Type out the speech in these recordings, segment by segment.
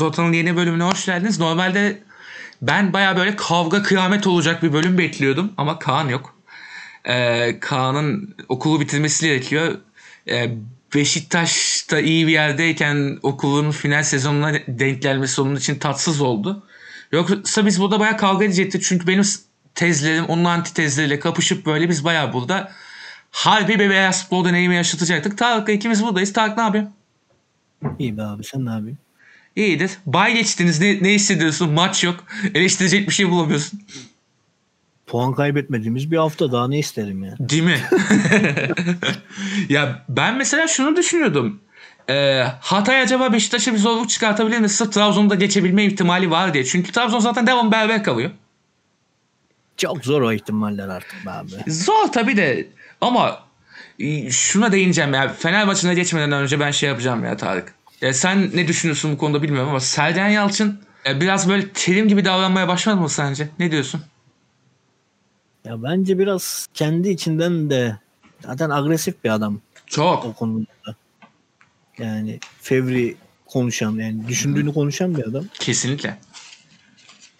Zota'nın yeni bölümüne hoş geldiniz. Normalde ben baya böyle kavga kıyamet olacak bir bölüm bekliyordum ama Kaan yok. Ee, Kaan'ın okulu bitirmesi gerekiyor. Ee, Beşiktaş'ta iyi bir yerdeyken okulun final sezonuna denk gelmesi onun için tatsız oldu. Yoksa biz burada baya kavga edecektik çünkü benim tezlerim onun antitezleriyle kapışıp böyle biz baya burada harbi bir beyaz futbol deneyimi yaşatacaktık. Tarık'la ikimiz buradayız. Tarık ne yapıyor? İyi be abi sen ne yapıyorsun? İyidir. Bay geçtiniz. Ne, ne hissediyorsun? Maç yok. Eleştirecek bir şey bulamıyorsun. Puan kaybetmediğimiz bir hafta daha ne isterim ya. Değil mi? ya ben mesela şunu düşünüyordum. Ee, Hatay acaba Beşiktaş'a bir zorluk çıkartabilir mi? Sırf Trabzon'da geçebilme ihtimali var diye. Çünkü Trabzon zaten devam berber kalıyor. Çok zor o ihtimaller artık abi. Zor tabii de ama e, şuna değineceğim ya. Fener maçına geçmeden önce ben şey yapacağım ya Tarık. Ya sen ne düşünüyorsun bu konuda bilmiyorum ama Sergen Yalçın e, biraz böyle terim gibi davranmaya başladı mı sence? Ne diyorsun? Ya bence biraz kendi içinden de zaten agresif bir adam Çok. o konuda. Yani fevri konuşan yani düşündüğünü konuşan bir adam. Kesinlikle.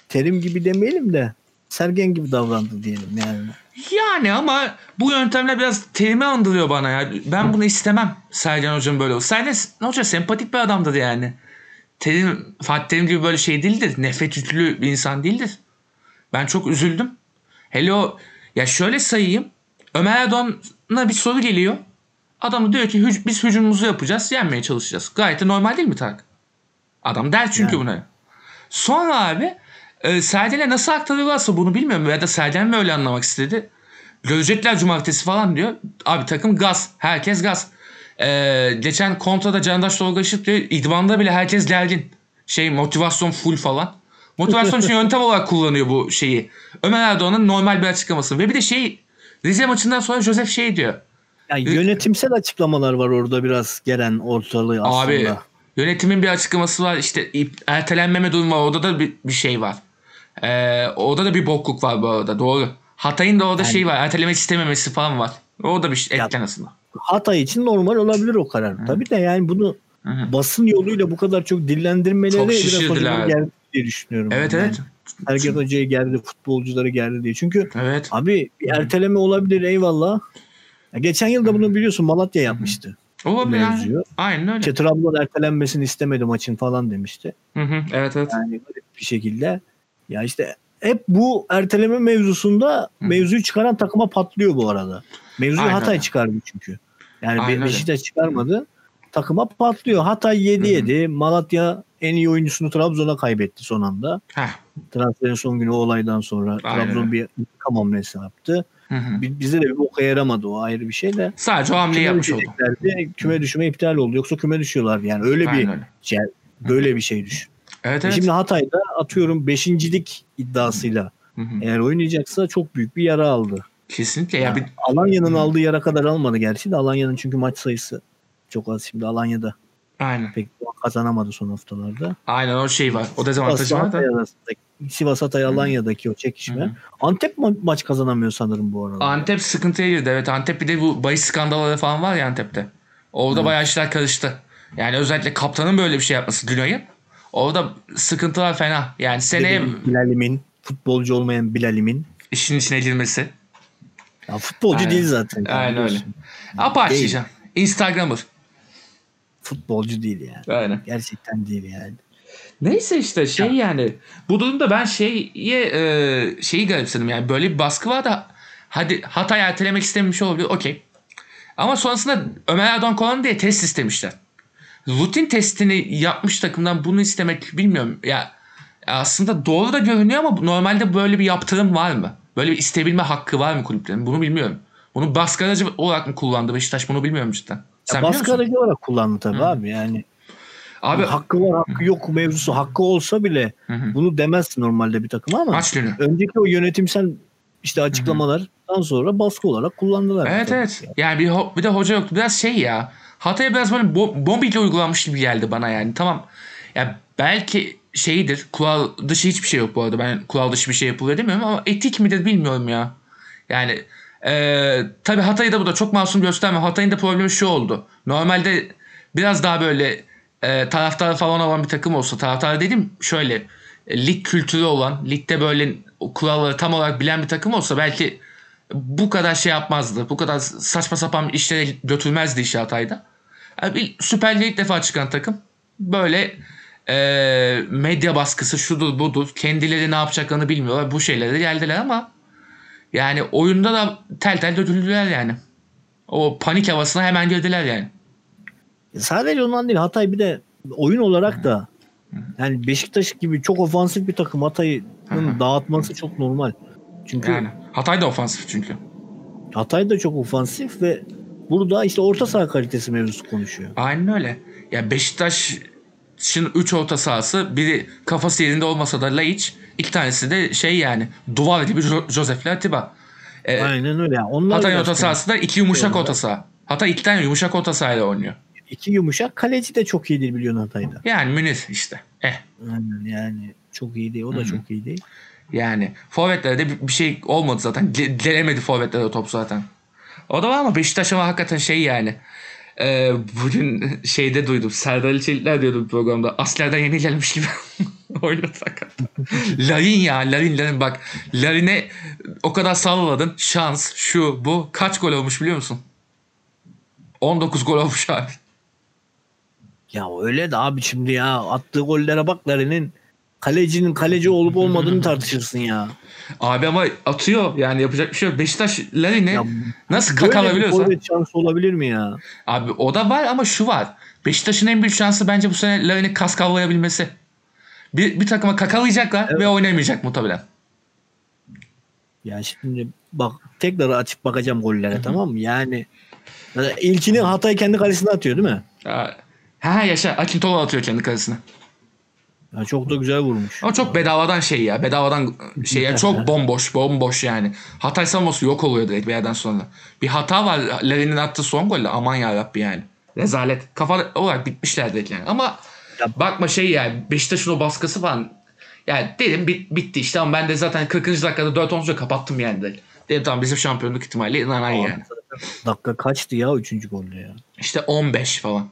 Terim gibi demeyelim de Sergen gibi davrandı diyelim yani. Yani ama bu yöntemler biraz terimi andırıyor bana ya. Ben bunu istemem Sergen Hoca'nın böyle olsun. Sergen Hoca sempatik bir adamdır yani. Terim, Fatih Terim gibi böyle şey değildir. Nefret yüklü bir insan değildir. Ben çok üzüldüm. Hele o ya şöyle sayayım. Ömer Erdoğan'a bir soru geliyor. Adam diyor ki "Hüc- biz hücumumuzu yapacağız. Yenmeye çalışacağız. Gayet de normal değil mi Tarık? Adam der çünkü Yani. buna. Sonra abi e, Serden'e nasıl aktarıyorlarsa bunu bilmiyorum. Ya da Serden mi öyle anlamak istedi. Görecekler cumartesi falan diyor. Abi takım gaz. Herkes gaz. E, geçen kontrada Candaş Tolga Işık diyor. İdmanda bile herkes gergin. Şey motivasyon full falan. Motivasyon için yöntem olarak kullanıyor bu şeyi. Ömer Erdoğan'ın normal bir açıklaması. Ve bir de şey Rize maçından sonra Joseph şey diyor. Ya yönetimsel açıklamalar var orada biraz gelen ortalığı aslında. Abi yönetimin bir açıklaması var işte ertelenmeme durumu var orada da bir, bir şey var. Ee, orada da bir bokluk var bu arada doğru. Hatay'ın da orada Yani- şey var ertelemek istememesi falan var. Orada bir şey etken aslında. Hatay için normal olabilir o karar. Tabii de yani bunu Hı hı. basın yoluyla bu kadar çok dillendirmeleri Çok biraz şişirdiler. hocaları gerdi diye düşünüyorum. Evet ben evet. yani. Sergen Hoca'yı gerdi, futbolcuları gerdi diye. Çünkü Evet. abi bir erteleme olabilir eyvallah. Ya geçen yıl da bunu biliyorsun Malatya yapmıştı. Olabilir yani. Aynen öyle. İşte Trabzon ertelenmesini istemedi maçın falan demişti. Hı hı. Evet evet. Yani bir şekilde. Ya işte hep bu erteleme mevzusunda mevzuyu çıkaran takıma patlıyor bu arada. Mevzuyu Aynen Hatay çıkardı çünkü. Yani Aynen. Beşiktaş çıkarmadı. Takıma patlıyor. Hatay 7 Hı hı. 7. Malatya en iyi oyuncusunu Trabzon'a kaybetti son anda. Heh. Transferin son günü o olaydan sonra Aynen Trabzon bir intikam hamlesi yaptı. Hı hı. Bi- Bize de bir boka yaramadı o ayrı bir şey de. Sadece o hamleyi yapmış oldu. Küme düşme iptal oldu. Yoksa küme düşüyorlar yani. Öyle bir Aynen öyle. şey, böyle bir şey düşün. Evet E evet. Şimdi Hatay'da atıyorum beşincilik iddiasıyla Hı hı. eğer oynayacaksa çok büyük bir yara aldı. Kesinlikle ya Yani bir Alanya'nın Hı. aldığı yara kadar almadı gerçi de Alanya'nın çünkü maç sayısı çok az. Şimdi Alanya'da aynen. pek kazanamadı son haftalarda. Aynen o şey var. O dezavantajı var da. Sivas Hatay Alanya'daki o çekişme. Hı hı. Antep ma- maç kazanamıyor sanırım bu arada. Antep sıkıntıya girdi. Evet Antep bir de bu bahis skandalları falan var ya Antep'te. Orada bayağı işler karıştı. Yani özellikle kaptanın böyle bir şey yapması Günay'ın. Orada sıkıntılar fena. Yani seneye Bilal'imin futbolcu olmayan Bilal'imin işin içine girmesi. ya futbolcu Aynen. değil zaten. Aynen öyle. diyeceğim. Instagram'ır. Futbolcu değil yani. Aynen. Gerçekten değil yani. Neyse işte şey yani bu durumda ben şeye e, şeyi garipsedim yani böyle bir baskı var da hadi Hatay ertelemek istemiş olabilir okey. Ama sonrasında Ömer Erdoğan Kolan diye test istemişler. Rutin testini yapmış takımdan bunu istemek bilmiyorum. Ya aslında doğru da görünüyor ama normalde böyle bir yaptırım var mı? Böyle bir isteyebilme hakkı var mı kulüplerin? Bunu bilmiyorum. Bunu baskı aracı olarak mı kullandı Beşiktaş bunu bilmiyorum cidden. Sen Ya baskı aracı olarak kullandı tabii Hı. abi yani. Abi hakkı var hakkı yok mevzusu hakkı olsa bile Hı hı. bunu demez normalde bir takım ama günü. önceki o yönetimsel işte açıklamalardan sonra baskı olarak kullandılar. Evet evet. Yani bir, ho- bir de hoca yoktu. Biraz şey ya. Hatay'a biraz böyle bo- mobbingle uygulanmış gibi geldi bana yani. Tamam. Ya belki şeydir. Kural dışı hiçbir şey yok bu arada. Ben kural dışı bir şey yapılıyor demiyorum ama etik midir bilmiyorum ya. Yani eee tabii Hatay'ı da bu da çok masum gösterme. Hatay'ın da problemi şu oldu. Normalde biraz daha böyle e, taraftarı falan olan bir takım olsa taraftar dedim şöyle e, lig kültürü olan ligde böyle kuralları tam olarak bilen bir takım olsa belki bu kadar şey yapmazdı. Bu kadar saçma sapan işlere götürmezdi işi Hatay'da. Yani Süper Lig'e ilk defa çıkan takım böyle e, medya baskısı şudur budur kendileri ne yapacaklarını bilmiyorlar bu şeylere geldiler ama yani oyunda da tel tel döküldüler yani. O panik havasına hemen girdiler yani. Sadece ondan değil Hatay bir de oyun olarak da yani Beşiktaş gibi çok ofansif bir takım Hatay'ın dağıtması çok normal. Çünkü Yani Hatay da ofansif çünkü. Hatay da çok ofansif ve burada işte orta saha kalitesi mevzusu konuşuyor. Aynen öyle. Ya Beşiktaş'ın 3 orta sahası biri kafası yerinde olmasa da Laiç iki tanesi de şey yani duvar gibi Jo- Joseph Atiba. Ee, Aynen öyle. Yani onlar biraz orta sahası da iki yumuşak orta saha. Hatay iki tane yumuşak orta sahayla oynuyor. iki yumuşak kaleci de çok iyi değil biliyorsun Hatay'da. Yani Münir işte. Eh. Aynen yani çok iyi değil. O da çok iyi değil. Yani forvetlerde bir- şey olmadı zaten. Ge- Gelemedi forvetlere top zaten. O da var ama Beşiktaş ama hakikaten şey yani. Ee, bugün şeyde duydum. Serdar Çelikler diyordu programda. Aslerden yeni gelmiş gibi oynadı hakikaten. Larin ya. Larin Larin bak. Larin'e o kadar salladın. Şans şu bu. Kaç gol olmuş biliyor musun? 19 gol olmuş abi. Ya öyle de abi şimdi ya attığı gollere bak Larin'in kalecinin kaleci olup olmadığını tartışırsın ya. Abi ama atıyor. Yani yapacak bir şey yok. Beşiktaş Larin'e nasıl Böyle bir kakalabiliyorsa. şansı olabilir mi ya? Abi o da var ama şu var. Beşiktaş'ın en büyük şansı bence bu sene Larin'i kas kavrayabilmesi. Bir, bir takıma kakalayacaklar ve oynayamayacak muhtemelen. Ya şimdi bak tekrar açıp bakacağım gollere tamam mı? Yani yani ilkini Hatay kendi kalesine atıyor değil mi? Ha, ha yaşa. Akintola atıyor kendi kalesine. Ya çok da güzel vurmuş. Ama çok bedavadan şey ya. Bedavadan şey ya. Çok bomboş. Bomboş yani. Hatay savunması yok oluyor direkt bir yerden sonra. Bir hata var Larin'in attığı son golle. Aman ya yani. Rezalet. Kafa olarak bitmişler direkt yani. Ama bakma şey yani Beşiktaş'ın o baskısı falan. Yani dedim bit, bitti işte ama ben de zaten 40. dakikada 4 10 kapattım yani direkt. Dedim tamam bizim şampiyonluk ihtimali inanan yani. Dakika kaçtı ya üçüncü golde ya? İşte 15 falan.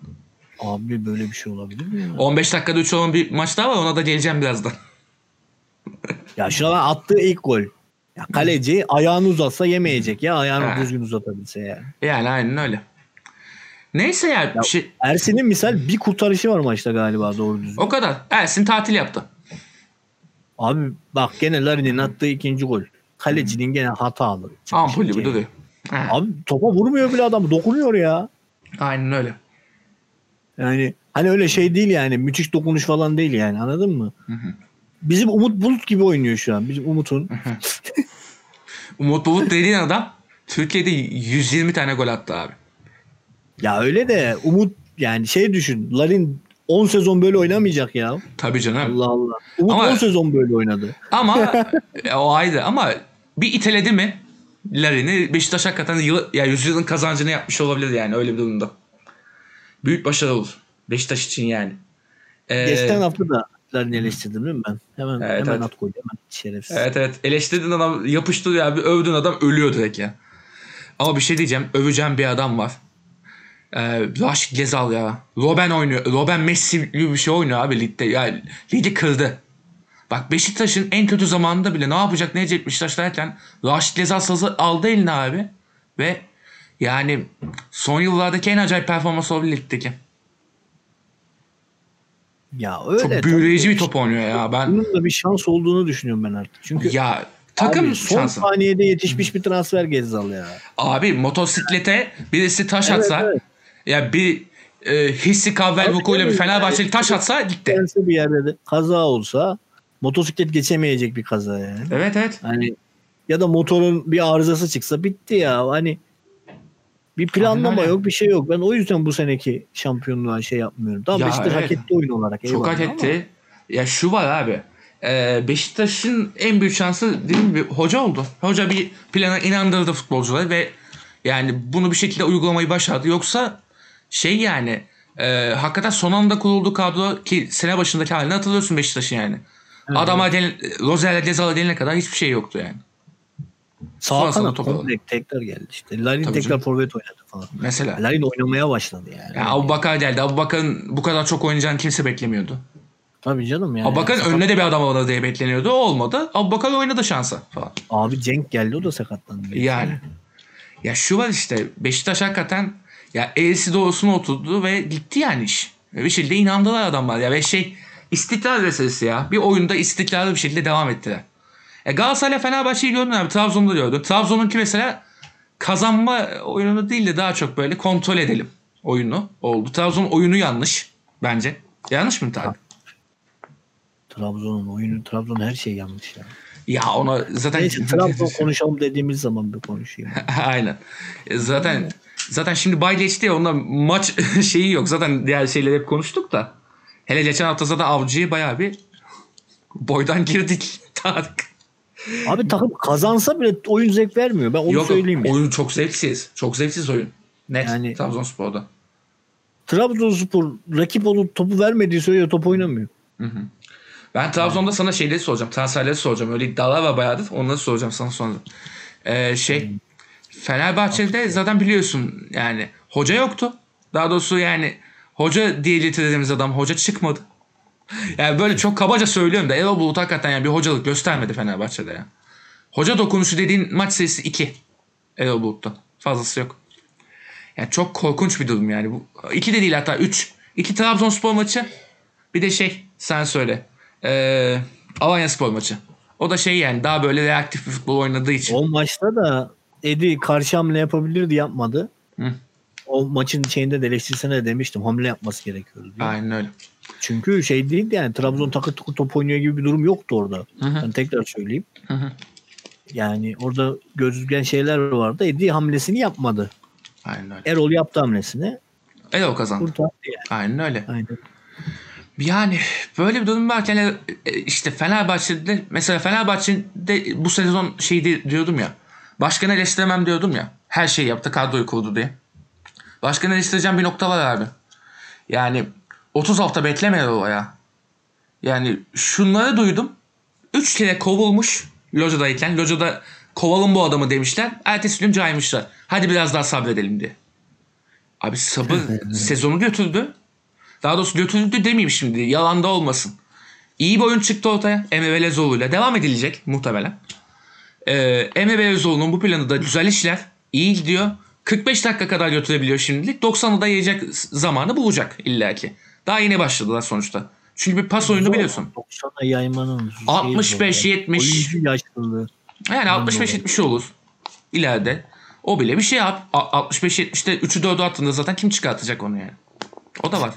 Abi böyle bir şey olabilir mi ya? 15 dakikada 3 olan bir maç daha var ona da geleceğim birazdan. Ya şu an attığı ilk gol. Ya kaleci ayağını uzatsa yemeyecek ya ayağını Ha. düzgün uzatabilse ya. Yani aynen öyle. Neyse ya, bir şey, Ersin'in misal bir kurtarışı var maçta galiba doğru düzgün. o kadar. Ersin tatil yaptı. Abi bak gene Larin'in attığı ikinci gol. Kalecinin gene hatalı. Ampul gibi duruyor. Abi topa vurmuyor bile adam dokunuyor ya. Aynen öyle. Yani hani öyle şey değil yani müthiş dokunuş falan değil yani anladın mı? hı. Bizim Umut Bulut gibi oynuyor şu an. Bizim Umut'un. Umut Bulut dediğin adam Türkiye'de 120 tane gol attı abi. ya öyle de Umut yani şey düşün. Larin 10 sezon böyle oynamayacak ya. Tabii canım. Allah Allah. Umut Ama- 10 sezon böyle oynadı. Ama e, o ayrı ama bir iteledi mi Larin'i Beşiktaş hakikaten yıl, ya yüzyılın kazancını yapmış olabilir yani öyle bir durumda. Büyük başarı olur. Beşiktaş için yani. Ee, Geçen hafta da Larin'i eleştirdim değil mi ben? Hemen Evet, hemen evet. at koydu hemen şerefsiz. Evet evet. Eleştirdiğin adam yapıştı ya. Bir övdüğün adam ölüyor direkt ya. Ama bir şey diyeceğim. Öveceğim bir adam var. Ee, Raşit Gezal ya. Robben oynuyor. Robben Messi gibi bir şey oynuyor abi ligde. Ya, ligi kırdı. Bak Beşiktaş'ın en kötü zamanında bile ne yapacak ne edecek Beşiktaş derken Raşit Gezal sazı aldı eline abi. Ve yani son yıllardaki en acayip performans olabilir ligdeki. Ya öyle. Çok tabii. büyüleyici bir top oynuyor ya. Ben Bunun da bir şans olduğunu düşünüyorum ben artık. Çünkü ya takım abi son şansı. saniyede yetişmiş bir transfer Gezzal ya. Abi motosiklete birisi taş atsa Evet, evet. ya bir e, hissi kavvel Tabii, vukuyla bir. Fenerbahçeli taş atsa gitti. Bir yerde de kaza olsa motosiklet geçemeyecek bir kaza yani. Evet evet. Hani ya da motorun bir arızası çıksa bitti ya. Hani bir planlama Aynen yok bir şey yok. Ben o yüzden bu seneki şampiyonluğa şey yapmıyorum. Tamam Ya Beşiktaş evet. hak etti oyun olarak. Çok hak ama etti. Ya şu var abi. e, Beşiktaş'ın en büyük şansı dediğim gibi hoca oldu. Hoca bir plana inandırdı futbolcuları ve yani bunu bir şekilde uygulamayı başardı. Yoksa şey yani e, hakikaten son anda kuruldu kadro ki sene başındaki halini hatırlıyorsun Beşiktaş'ın yani. Adama gelen, Rozel'e Gezal'a gelene kadar hiçbir şey yoktu yani. Sağ kanat tekrar geldi işte. Larin Tabii tekrar forvet oynadı falan. Mesela. Larin oynamaya başladı yani. Yani Abu Bakar geldi. Abu Bakar'ın bu kadar çok oynayacağını kimse beklemiyordu. Tabii canım yani. Abu Bakar'ın önüne de bir adam alır diye bekleniyordu. O olmadı. Abu Bakar oynadı şansa falan. Abi Cenk geldi o da sakatlandı. Yani. Ya şu var işte Beşiktaş hakikaten ya eğrisi doğrusuna oturdu ve gitti yani iş. Bir şekilde inandılar adamlar ya ve şey istikrar meselesi ya. Bir oyunda istikrarlı bir şekilde devam ettiler. E Galatasaray'la Fenerbahçe'yi gördün abi. Trabzon'da gördün. Trabzon'unki mesela kazanma oyunu değil de daha çok böyle kontrol edelim oyunu oldu. Trabzon oyunu yanlış bence. Yanlış mı Tarık? Trabzon'un oyunu, Trabzon her şey yanlış ya. Ya ona zaten Neyse Trabzon konuşalım dediğimiz zaman bir konuşayım. Aynen. E, Zaten zaten şimdi bay geçti ya onda maç şeyi yok. Zaten diğer şeyleri hep konuştuk da. Hele geçen hafta zaten avcıyı bayağı bir boydan girdik. Tarık. Abi takım kazansa bile oyun zevk vermiyor. Ben onu Yok söyleyeyim. ya. oyun çok zevksiz. Çok zevksiz oyun. Net Yani- Trabzonspor'da. Trabzonspor rakip olup topu vermediği sürece top oynamıyor. Ben Trabzon'da sana şeyleri soracağım. Transferleri soracağım. Öyle iddialar var bayağıdır. Onları soracağım sana sonra. Ee, şey Fenerbahçe'de zaten biliyorsun yani hoca yoktu. Daha doğrusu yani hoca diye getirdiğimiz adam hoca çıkmadı. Yani böyle çok kabaca söylüyorum da Erol Bulut hakikaten yani bir hocalık göstermedi Fenerbahçe'de ya. Hoca dokunuşu dediğin maç sayısı 2. Erol Bulut'ta. Fazlası yok. Yani çok korkunç bir durum yani. Bu, iki de değil hatta 3. İki Trabzonspor maçı. Bir de şey sen söyle. Ee, Alanya Spor maçı. O da şey yani daha böyle reaktif bir futbol oynadığı için. O maçta da Edi karşı hamle yapabilirdi yapmadı. Hı. O maçın şeyinde de eleştirisine de demiştim hamle yapması gerekiyordu diye. Aynen öyle. Çünkü şey değildi yani Trabzon takır tukur top oynuyor gibi bir durum yoktu orada. Hı hı. Ben tekrar söyleyeyim. Hı hı. Yani orada gözüken şeyler vardı. Edi hamlesini yapmadı. Aynen öyle. Erol yaptı hamlesini. Erol kazandı. Kurtardı yani. Aynen öyle. Aynen. Yani böyle bir durum varken e, işte Fenerbahçe'de mesela Fenerbahçe'de bu sezon şey di- diyordum ya. Başkanı eleştiremem diyordum ya. Her şeyi yaptı kadroyu kurdu diye. Başkanı eleştireceğim bir nokta var abi. Yani 30 hafta bekleme o ya. Yani şunları duydum. 3 kere kovulmuş locadayken. Locada kovalım bu adamı demişler. Ertesi gün caymışlar. Hadi biraz daha sabredelim diye. Abi sabır sezonu götürdü. Daha doğrusu götürdü demeyeyim şimdi. Yalan da olmasın. İyi bir oyun çıktı ortaya. Emre Belezoğlu'yla. Devam edilecek muhtemelen. Ee, Emre Belezoğlu'nun bu planı da güzel işler. İyi gidiyor. 45 dakika kadar götürebiliyor şimdilik. 90'ı da yiyecek zamanı bulacak illaki. Daha yeni başladılar sonuçta. Çünkü bir pas oyunu biliyorsun. 90'a yaymanın. 65, şeyi zor 70. yani. Oyuncu yaşlılığı. Yani 65-70 olur ileride. O bile bir şey yap. 65-70'te 3'ü 4'ü attığında zaten kim çıkartacak onu yani. O da var.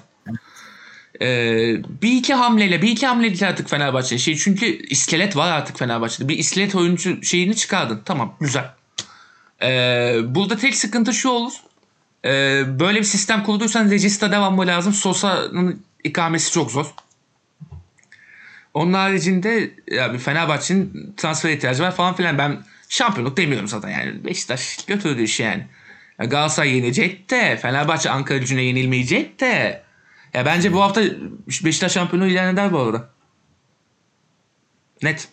Ee, bir iki hamleyle bir iki hamleyle artık Fenerbahçe şey çünkü iskelet var artık Fenerbahçe'de. Bir iskelet oyuncu şeyini çıkardın. Tamam güzel. Ee, burada tek sıkıntı şu olur. Ee, böyle bir sistem kurduysan Regista devamı lazım. Sosa'nın ikamesi çok zor. Onun haricinde ya bir Fenerbahçe'nin transfer ihtiyacı var falan filan. Ben şampiyonluk demiyorum zaten yani. Beşiktaş götürdüğü iş yani. Ya Galatasaray yenecek de Fenerbahçe Ankara gücüne yenilmeyecek de. Ya bence bu hafta Beşiktaş şampiyonu ilan eder bu arada. Net.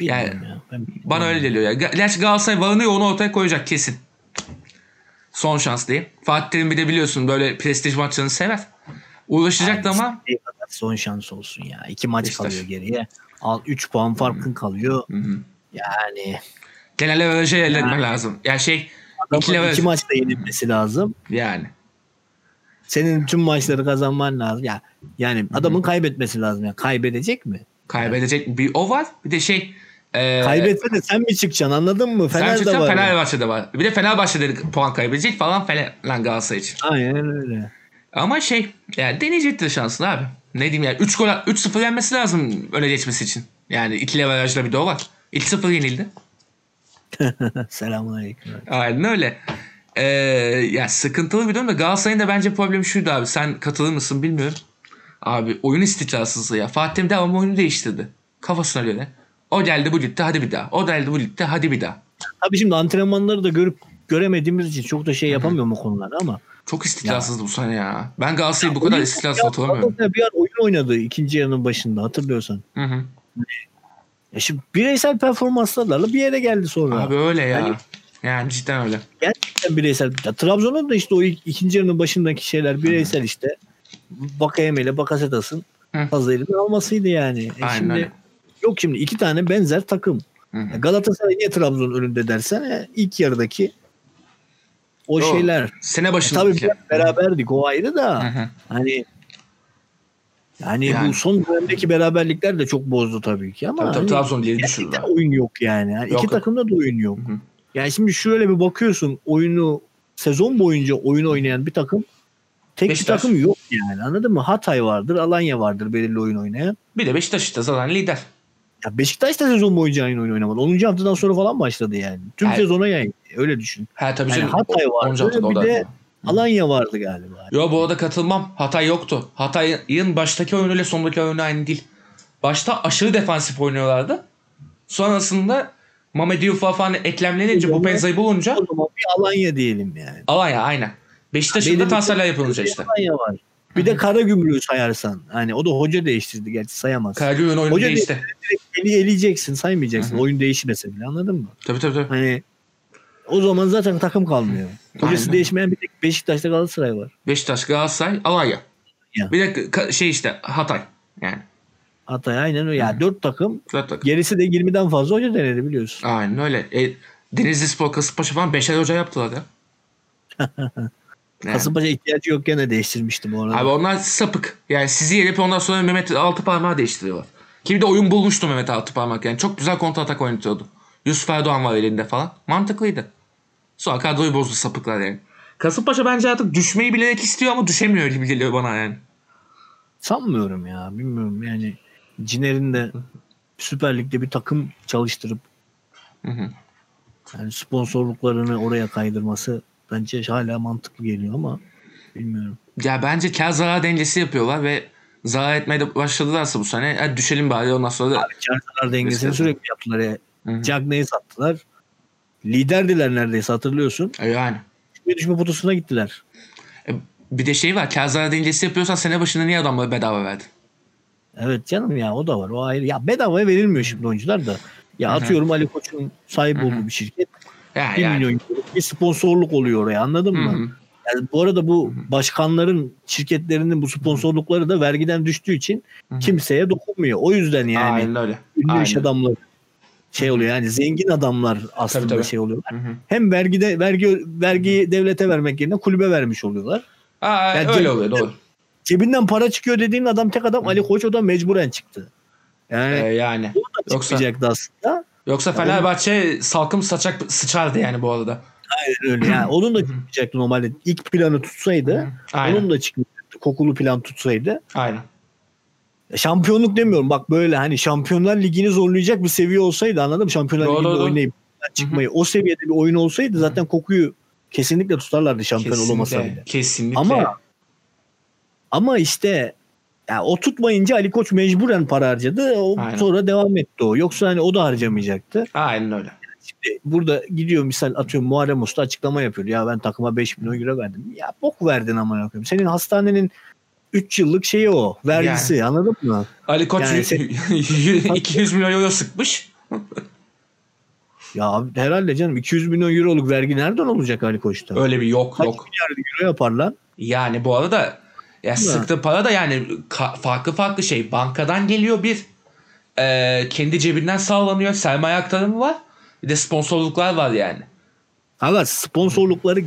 Bilmiyorum ya. Ben Bana öyle geliyor ya. Gerçi Galatasaray varını onu ortaya koyacak kesin. Son şans diye. Fatih Terim bir de biliyorsun böyle prestij maçlarını sever. Uğraşacaktı ama istediği kadar son şans olsun ya. İki maç Beşiktaş. kalıyor geriye. Al 3 puan farkın kalıyor. Yani genel averajı elde etme lazım. Yani şey ikili averaj. iki maçta yenilmesi lazım. Yani. Senin tüm maçları kazanman lazım. Ya yani adamın kaybetmesi lazım. Ya kaybedecek mi? Kaybedecek bir o var. Bir de şey e, Kaybetse de sen mi çıkacaksın anladın mı? sen Fener de çıksan var. Fenerbahçe'de var. Bir de Fenerbahçe'de puan kaybedecek falan falan Galatasaray için. Aynen öyle. Ama şey yani deneyecektir şansını abi. Ne diyeyim yani 3 gol 3-0 yenmesi lazım öne geçmesi için. Yani ikili averajla bir de o var. 2-0 yenildi. Selamun aleyküm. Aynen öyle. Ee, ya sıkıntılı bir durum da Galatasaray'ın da bence problemi şuydu abi. Sen katılır mısın bilmiyorum. Abi oyun istikrarsızlığı ya. Fatih Terim devamlı oyunu değiştirdi. Kafasına göre. O geldi bu gitti hadi bir daha. O geldi bu gitti hadi bir daha. Tabii şimdi antrenmanları da görüp göremediğimiz için çok da şey yapamıyorum o konularda ama. Çok istikrarsızdı bu sene ya. Ben Galatasaray'ı bu kadar istikrarsız hatırlamıyorum. Bir an oyun oynadı ikinci yarının başında hatırlıyorsan. Hı hı. Ya şimdi bireysel performanslarla bir yere geldi sonra. Abi öyle ya. Yani- Yani cidden öyle. Gerçekten bireysel. Ya, Trabzon'un da işte o ilk, ikinci yarının başındaki şeyler bireysel işte. Bakayeme ile Bakasetas'ın fazla elini almasıydı yani. E Aynen şimdi öyle. Yok şimdi iki tane benzer takım. Hı hı. Galatasaray niye Trabzon'un önünde dersen e, ilk yarıdaki o Doğru. şeyler. Sene E, başında. tabii biraz beraberdik o ayrı da. Hı hı. Hani yani, Yani. bu son dönemdeki beraberlikler de çok bozdu tabii ki ama Tabii tabii hani Trabzon diye düşürdüler. oyun yok yani. yani Yok, iki yok. takımda da oyun yok. Hı hı. Yani şimdi şöyle bir bakıyorsun oyunu sezon boyunca oyun oynayan bir takım tek Beşiktaş. bir takım yok yani anladın mı? Hatay vardır, Alanya vardır belirli oyun oynayan. Bir de Beşiktaş işte zaten lider. Ya Beşiktaş da sezon boyunca aynı oyun oynamadı. 10. haftadan sonra falan başladı yani. Tüm Yani- sezona yani öyle düşün. Ha tabii Yani canım. Hatay vardı, bir de- Alanya vardı galiba. Yo bu arada katılmam. Hatay yoktu. Hatay'ın baştaki oyunuyla sondaki oyunu aynı değil. Başta aşırı defansif oynuyorlardı. Sonrasında Mamed Yufa falan eklemlenince bu Penza'yı bulunca O zaman bir Alanya diyelim yani. Alanya aynen. Beşiktaş'ın da transferler yapılınca işte. Alanya var. Bir de Karagümrük'ü sayarsan. Hani o da hoca değiştirdi gerçi sayamaz. Karagümrük'ün oyunu Hoca değişti. Eli eleyeceksin saymayacaksın. Hı hı. Oyun değişmese bile anladın mı? Tabii tabii tabii. Hani o zaman zaten takım kalmıyor. Hocası değişmeyen bir tek Beşiktaş'ta Galatasaray var. Beşiktaş, Galatasaray, Alanya. Ya. Bir de şey işte Hatay. Yani. Hatay aynen öyle. Ya dört takım. Zaten. Gerisi de 20'den fazla hoca denedi biliyorsun. Aynen öyle. E, Denizli Spor, Kasımpaşa falan beşer hoca yaptılar ya. Yani. Kasımpaşa ihtiyacı yok gene değiştirmiştim bu arada. Abi onlar sapık. Yani sizi yenip ondan sonra Mehmet altı parmağı değiştiriyorlar. Ki bir de oyun bulmuştu Mehmet altı parmak yani. Çok güzel kontra atak oynatıyordu. Yusuf Erdoğan var elinde falan. Mantıklıydı. Sonra kadroyu bozdu sapıklar yani. Kasımpaşa bence artık düşmeyi bilerek istiyor ama düşemiyor gibi geliyor bana yani. Sanmıyorum ya. Bilmiyorum yani. Ciner'in de Süper Lig'de bir takım çalıştırıp Hı hı. yani sponsorluklarını oraya kaydırması bence hala mantıklı geliyor ama bilmiyorum. Ya bence kar zarar dengesi yapıyorlar ve zarar etmeye de başladılarsa bu sene hadi düşelim bari ondan sonra da Kar zarar dengesini sürekli yaptılar ya. Cagney'i sattılar. Liderdiler neredeyse hatırlıyorsun. E yani. Düşme düşme potasına gittiler. E, bir de şey var kar zarar dengesi yapıyorsan sene başında niye adamları bedava verdin? Evet canım ya o da var. O ayrı. Ya bedavaya verilmiyor şimdi oyuncular da. Ya atıyorum Ali Koç'un sahip olduğu bir şirket. Ya 1 yani. milyon bir sponsorluk oluyor oraya anladın Hı mı? Yani bu arada bu başkanların şirketlerinin bu sponsorlukları da vergiden düştüğü için kimseye dokunmuyor. O yüzden yani Aynen öyle. ünlü iş Aynen. adamları şey oluyor yani zengin adamlar aslında Tabii, tabii. şey oluyorlar. Hı hı. Hem vergide vergi vergiyi devlete vermek yerine kulübe vermiş oluyorlar. Aa, Yani öyle oluyor doğru. Cebinden para çıkıyor dediğin adam tek adam Ali Koç o da mecburen çıktı. Yani Ee, yani. Yoksa aslında. yoksa Fenerbahçe salkım saçak sıçardı yani bu arada. Aynen öyle. Yani onun da çıkmayacaktı normalde. İlk planı tutsaydı Aynen. onun da çıkmayacaktı. Kokulu plan tutsaydı. Aynen. Şampiyonluk demiyorum. Bak böyle hani Şampiyonlar Ligi'ni zorlayacak bir seviye olsaydı anladın mı? Şampiyonlar Doğru, Ligi'nde doğru. oynayıp çıkmayı. O seviyede bir oyun olsaydı zaten kokuyu kesinlikle tutarlardı şampiyon olamasa Kesinlikle. bile. Kesinlikle. Ama ama işte ya o tutmayınca Ali Koç mecburen para harcadı. O Aynen. sonra devam etti o. Yoksa hani o da harcamayacaktı. Aynen öyle. Şimdi burada gidiyor misal atıyorum Muharrem Usta açıklama yapıyor. Ya ben takıma 5 milyon euro verdim. Ya bok verdin ama koyayım. Senin hastanenin 3 yıllık şeyi o. Vergisi anladın mı? Ali Koç Yani y- sen- y- 200 milyon euro sıkmış. Ya herhalde canım 200 milyon euroluk vergi nereden olacak Ali Koç'ta? Öyle bir yok Kaç yok. milyar euro yapar lan? Yani bu arada ya sıktığı para da yani farklı farklı şey. Bankadan geliyor bir. Ee, kendi cebinden sağlanıyor. Sermaye aktarımı var. Bir de sponsorluklar var yani. Ama sponsorlukları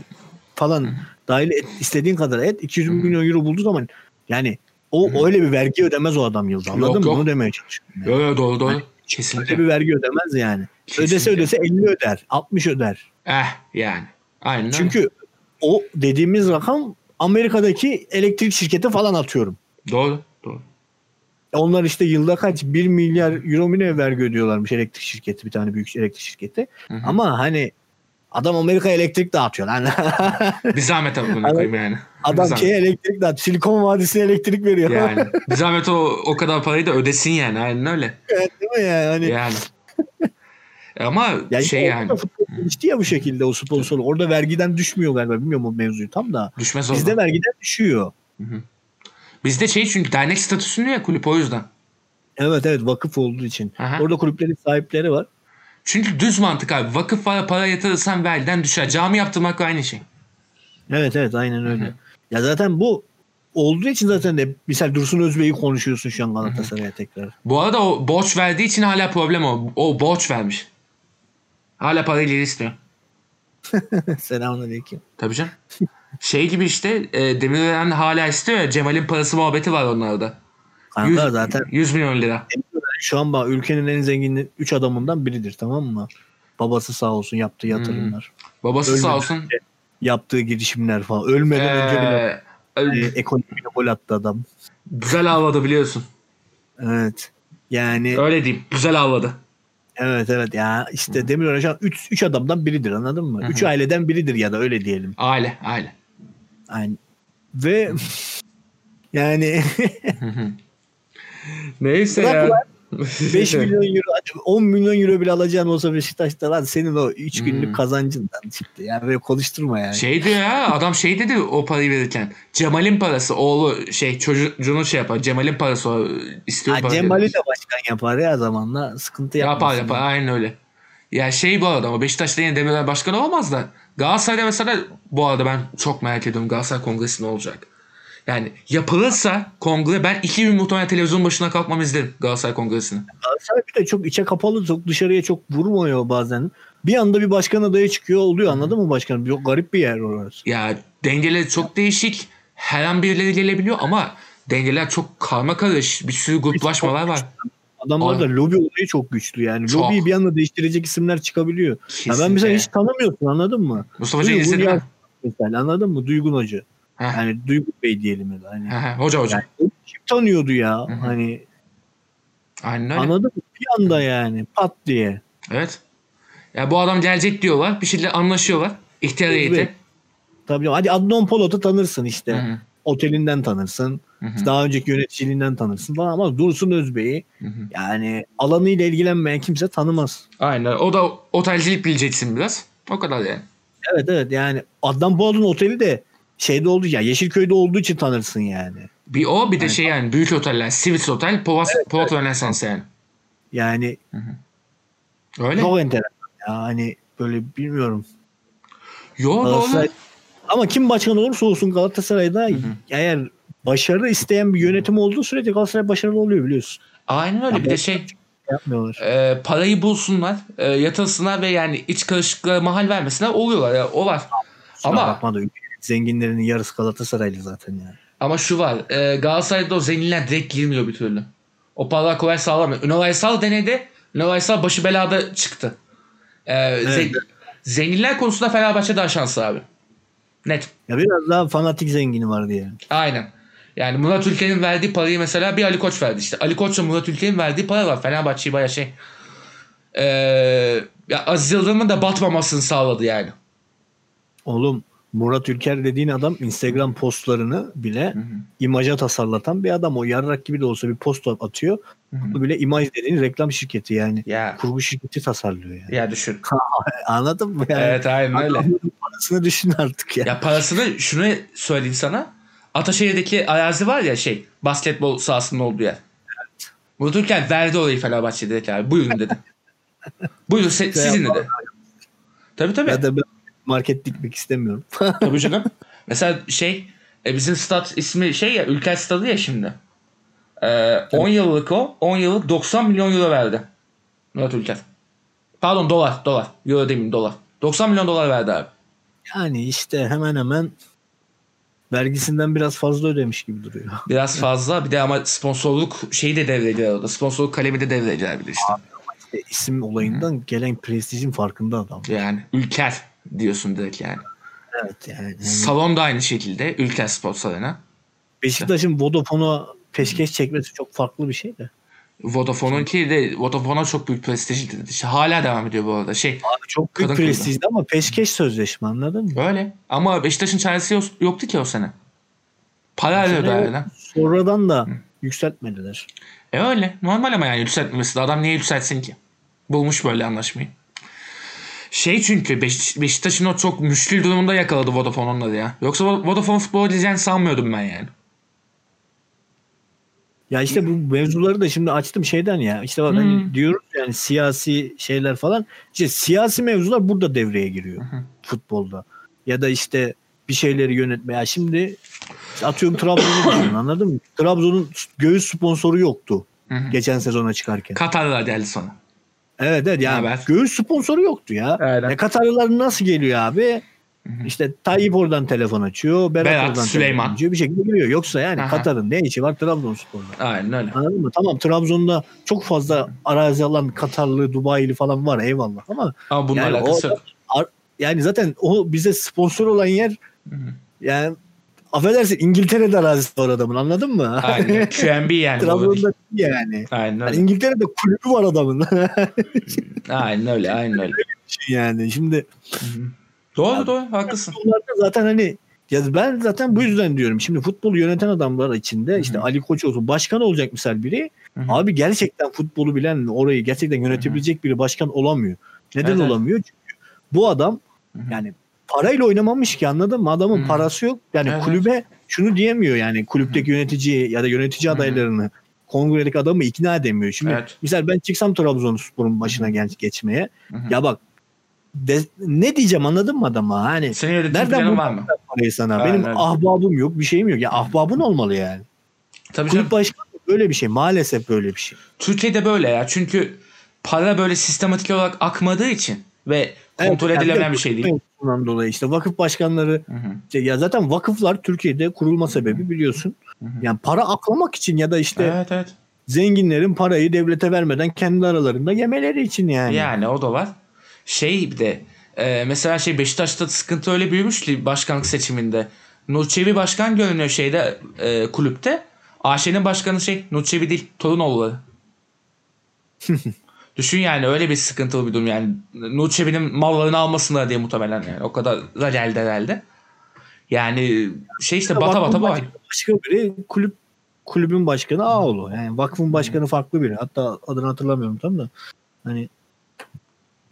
falan dahil et, istediğin kadar et 200 milyon euro bulduğu zaman yani o öyle bir vergi ödemez o adam yılda. Anladın Yok, mı? yok. Onu demeye çalışıyorum. Yani. Yo, yo, doğru doğru. Öyle Kesinlikle. bir vergi ödemez yani. Ödese Kesinlikle. ödese 50 öder, 60 öder. Eh yani. Aynen öyle. Çünkü o dediğimiz rakam Amerika'daki elektrik şirketi falan atıyorum. Doğru. Onlar işte yılda kaç 1 milyar euro mu ne vergi ödüyorlarmış elektrik şirketi bir tane büyük elektrik şirketi. Hı hı. Ama hani adam Amerika elektrik dağıtıyor lan. Bir zahmet abi bunu koyayım yani. Bir adam şeye elektrik dağıtıyor. Silikon Vadisi'ne elektrik veriyor. Yani. Bir zahmet o, o kadar parayı da ödesin yani. Aynen öyle. Değil mi yani? Hani Yani. Ama Yani şey yani. gelişti ya bu şekilde o sponsorluk. Orada vergiden düşmüyor galiba. Bilmiyorum o mevzuyu tam da. Düşmez. Bizde vergiden düşüyor. Bizde şey çünkü dernek statüsünde ya kulüp o yüzden. Evet evet vakıf olduğu için. Aha. Orada kulüplerin sahipleri var. Çünkü düz mantık abi. Vakıf para, para yatırırsan vergiden düşer. Cami yaptırmak aynı şey. Evet evet aynen öyle. Ya zaten bu olduğu için zaten de misal Dursun Özbey'i konuşuyorsun şu an Galatasaray'a tekrar. Bu arada o borç verdiği için hala problem o. O borç vermiş. Hala parayı ileri istiyor. Selamünaleyküm. Tabii canım. Şey gibi işte e, Demirören hala istiyor ya Cemal'in parası muhabbeti var onlarda. Kanka 100, zaten 100 milyon lira. şu an bak ülkenin en zengin 3 adamından biridir tamam mı? Babası sağ olsun yaptığı yatırımlar. Babası Ölmedi. sağ olsun. Yaptığı girişimler falan. Ölmeden önce bile Ee, e, ekonomiyle gol attı adam. güzel avladı biliyorsun. Evet. Yani Öyle diyeyim. Güzel avladı. evet evet ya işte Demirören şu an 3 3 adamdan biridir anladın mı? 3 aileden biridir ya da öyle diyelim. Aile, aile. Yani ve yani Neyse Bırak ya. 5 milyon euro hadi 10 milyon euro bile alacağın olsa Beşiktaş'ta lan senin o 3 günlük Hmm. kazancından çıktı. Yani böyle konuşturma yani. Şey diyor ya adam şey dedi o parayı verirken. Cemal'in parası oğlu şey çocuğunu şey yapar. Cemal'in parası o istiyor Ha, parayı. Cemal'i de başkan yapar ya zamanla sıkıntı yapmaz. Yapar yapar aynen öyle. Ya şey bu arada ama Beşiktaş'ta yine Demirel başkan olamaz da Galatasaray'da mesela bu arada ben çok merak ediyorum Galatasaray kongresi ne olacak. Yani yapılırsa kongre ben iki gün muhtemelen televizyon başına kalkmam izlerim Galatasaray kongresini. Galatasaray bir de çok içe kapalı çok dışarıya çok vurmuyor bazen. Bir anda bir başkan adayı çıkıyor oluyor anladın mı başkanım? Çok garip bir yer orası. Ya dengeler çok değişik. Her an birileri gelebiliyor ama dengeler çok karma karış. Bir sürü gruplaşmalar var. Adamlar da lobi olayı çok güçlü yani. Çok. Lobiyi bir anda değiştirecek isimler çıkabiliyor. Ya ben mesela hiç tanımıyorsun anladın mı? Mustafa Duygun izledin mi? Mesela anladın mı? Duygun Hoca. Heh. Yani Duygun Bey diyelim ya da. Hani, Heh, Hoca hoca. yani kim tanıyordu ya? hı. Hani Aynen öyle. anladın mı? Bir anda yani pat diye. Evet. Ya bu adam gelecek diyorlar. Bir şeyler anlaşıyorlar. İhtiyar heyeti. Tabii hadi Adnan Polat'ı tanırsın işte. Hı hı. Otelinden tanırsın. Hı hı. Daha önceki yöneticiliğinden tanırsın falan ama Dursun Özbey'i Hı hı. yani alanıyla ilgilenmeyen kimse tanımaz. Aynen. O da otelcilik bileceksin biraz. O kadar yani. Evet evet yani Adnan Polat'ın oteli de şeyde oldu ya Yeşilköy'de olduğu için tanırsın yani. Bir o bir de şey yani büyük oteller. Sivits Otel, Polat, Polat Rönesans yani. Yani Öyle. çok enteresan ya hani böyle bilmiyorum. Yo doğru. Ama kim başkan olursa olsun Galatasaray'da eğer başarı isteyen bir yönetim olduğu sürece Galatasaray başarılı oluyor biliyorsun. Aynen öyle. Ya Bir de şey Yapmıyorlar. e, parayı bulsunlar, e, yatırsınlar ve yani iç karışıklığa mahal vermesinler oluyorlar ya. O var. Ama Ama bakma da ülkenin zenginlerinin yarısı Galatasaraylı zaten yani. ama şu var. E, Galatasaray'da o zenginler direkt girmiyor bir türlü. O paralar kolay sağlamıyor. Ünal Aysal denedi. Ünal Aysal başı belada çıktı. E, zen- zenginler konusunda Fenerbahçe daha şanslı abi. Net. Ya biraz daha fanatik zengini var diye. Aynen. Yani Murat Ülker'in verdiği parayı mesela bir Ali Koç verdi işte. Ali Koç'la Murat Ülker'in verdiği para var. Fenerbahçe'yi baya şey. Ee, ya Aziz Yıldırım'ın da batmamasını sağladı yani. Oğlum Murat Ülker dediğin adam Instagram postlarını bile imaja tasarlatan bir adam. O yarrak gibi de olsa bir post atıyor. Bu bile imaj dediğin reklam şirketi yani. Ya Kurgu şirketi tasarlıyor yani. ya düşün. Anladın mı? Yani Evet aynen öyle. Parasını düşün artık ya. Ya parasını şunu söyleyeyim sana. Ataşehir'deki arazi var ya şey basketbol sahasının olduğu yer. Ülker verdi orayı Fenerbahçe dedi abi. Buyurun dedi. Buyurun se- sizin dedi. Tabii tabii. Ya da ben market dikmek istemiyorum. Tabii canım. Mesela şey e, bizim stat ismi şey ya Ülker Stadı ya şimdi. E, 10 yıllık o. 10 yıllık 90 milyon euro verdi. Murat Ülker. Pardon dolar. Dolar. Euro demeyeyim dolar. 90 milyon dolar verdi abi. yani işte hemen hemen vergisinden biraz fazla ödemiş gibi duruyor. Biraz fazla. Bir de ama sponsorluk şeyi de devrediyor orada. Sponsorluk kalemi de devrediyor bir de işte. İşte isim olayından gelen prestijin farkında adam. Yani Ülker diyorsun direkt yani. Evet yani. yani Salon da aynı şekilde. Ülker Spor Salonu. Beşiktaş'ın Vodafone'a peşkeş çekmesi çok farklı bir şey de. Vodafone'un ki de Vodafone'a çok büyük prestij. İşte hala devam ediyor bu arada. Şey Abi çok büyük Kadın prestijdi ama peşkeş sözleşme anladın mı? Öyle. Ama Beşiktaş'ın çaresi yok- yoktu ki o sene. Para arıyordu sene hala. Sonradan da yükseltmediler. E öyle. Normal ama yani yükseltmemesi de adam niye yükseltsin ki? Bulmuş böyle anlaşmayı. Şey çünkü Beş- Beşiktaş'ın o çok müşkül durumunda yakaladı Vodafone onları ya. Yoksa Vo- Vodafone futbol diyeceğini sanmıyordum ben yani. Ya işte bu mevzuları da şimdi açtım şeyden ya. İşte bak hani diyoruz yani siyasi şeyler falan. İşte siyasi mevzular burada devreye giriyor futbolda. Ya da işte bir şeyleri yönetme. Ya şimdi işte atıyorum Trabzon'u anladın mı? Trabzon'un göğüs sponsoru yoktu geçen sezona çıkarken. Katarlılar geldi sonra. Evet evet yani Haber. göğüs sponsoru yoktu ya. Aynen. E, Katarlılar nasıl geliyor abi? İşte Tayyip oradan telefon açıyor. Berat, Berat, oradan Süleyman. telefon açıyor. Bir şekilde giriyor. Yoksa yani Aha. Katar'ın ne işi var Trabzonspor'da? Aynen öyle. Anladın mı? Tamam Trabzon'da çok fazla arazi alan Katarlı, Dubai'li falan var eyvallah ama Ama bununla Yani alakası o- yok. yani zaten o bize sponsor olan yer Hı hı. yani affedersin İngiltere'de arazisi var adamın anladın mı? Aynen. QNB yani. Trabzon'da değil yani. Aynen yani öyle. İngiltere'de kulübü var adamın. Aynen öyle. Aynen öyle. yani şimdi Doğru doğru. Haklısın. Zaten hani ya ben zaten bu yüzden diyorum. Şimdi futbolu yöneten adamlar içinde işte Hı hı. Ali Koç olsun başkan olacak misal biri. Hı hı. Abi gerçekten futbolu bilen orayı gerçekten yönetebilecek biri başkan olamıyor. Neden Evet, olamıyor? Çünkü bu adam Hı hı. yani parayla oynamamış ki anladın mı? Adamın Hı hı. parası yok. Yani Evet, kulübe şunu diyemiyor yani kulüpteki yönetici ya da yönetici Hı hı. adaylarını kongredeki adamı ikna edemiyor. Şimdi Evet. misal ben çıksam Trabzonspor'un başına gel geçmeye. Hı hı. Ya bak de- ne diyeceğim anladın mı adama? Hani Senin yönetim Nereden var mı? parayı sana. Aynen Benim öyle. ahbabım yok, bir şeyim yok. Ya ahbabın olmalı yani. Tabii canım. Kulüp başkanı böyle bir şey. Maalesef böyle bir şey. Türkiye'de böyle ya. Çünkü para böyle sistematik olarak akmadığı için ve kontrol Evet, edilemeyen yani bir şey değil. Bundan dolayı işte vakıf başkanları Hı hı. işte ya zaten vakıflar Türkiye'de kurulma sebebi biliyorsun. Hı hı. Yani para aklamak için ya da işte Evet evet. zenginlerin parayı devlete vermeden kendi aralarında yemeleri için yani. Yani o da var. Şey bir de e, mesela şey Beşiktaş'ta sıkıntı öyle büyümüş ki başkanlık seçiminde. Nurçevi başkan görünüyor şeyde e, kulüpte. AŞ'nin başkanı şey Nurçevi değil Torunoğulları. Düşün yani öyle bir sıkıntılı bir durum yani. Nurçevi'nin mallarını almasınlar diye muhtemelen yani. O kadar da geldi herhalde. Yani şey işte bata bata bu. Başka biri kulüp kulübün başkanı Ağoğlu. Yani vakfın başkanı farklı biri. Hatta adını hatırlamıyorum tam da. Hani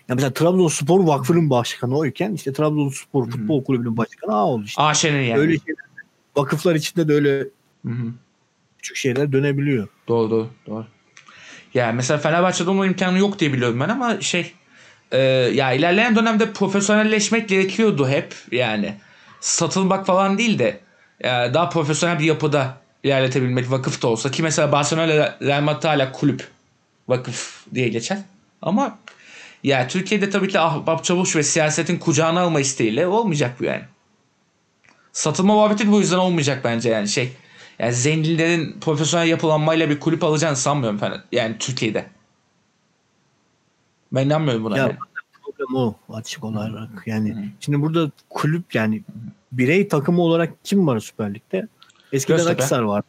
ya mesela Trabzonspor Vakfı'nın başkanı oyken işte Trabzonspor Hı hı. Futbol Kulübü'nün başkanı Ağoğlu işte. AŞ'nin yani. Öyle şeyler. Vakıflar içinde de öyle Hı hı. küçük şeyler dönebiliyor. Doğru doğru doğru. Ya mesela Fenerbahçe'de olma imkanı yok diye biliyorum ben ama şey e, ya ilerleyen dönemde profesyonelleşmek gerekiyordu hep yani satılmak falan değil de e, daha profesyonel bir yapıda ilerletebilmek vakıf da olsa ki mesela Barcelona Real Madrid hala kulüp vakıf diye geçer ama ya Türkiye'de tabii ki ahbap çavuş ve siyasetin kucağına alma isteğiyle olmayacak bu yani. Satılma muhabbeti bu yüzden olmayacak bence yani şey. Yani zenginlerin profesyonel yapılanmayla bir kulüp alacağını sanmıyorum ben. Yani Türkiye'de. Ben inanmıyorum buna. Ya yani. problem o açık olarak. Yani Hı hı. şimdi burada kulüp yani birey takımı olarak kim var Süper Lig'de? Eskiden Göztepe. Akhisar vardı.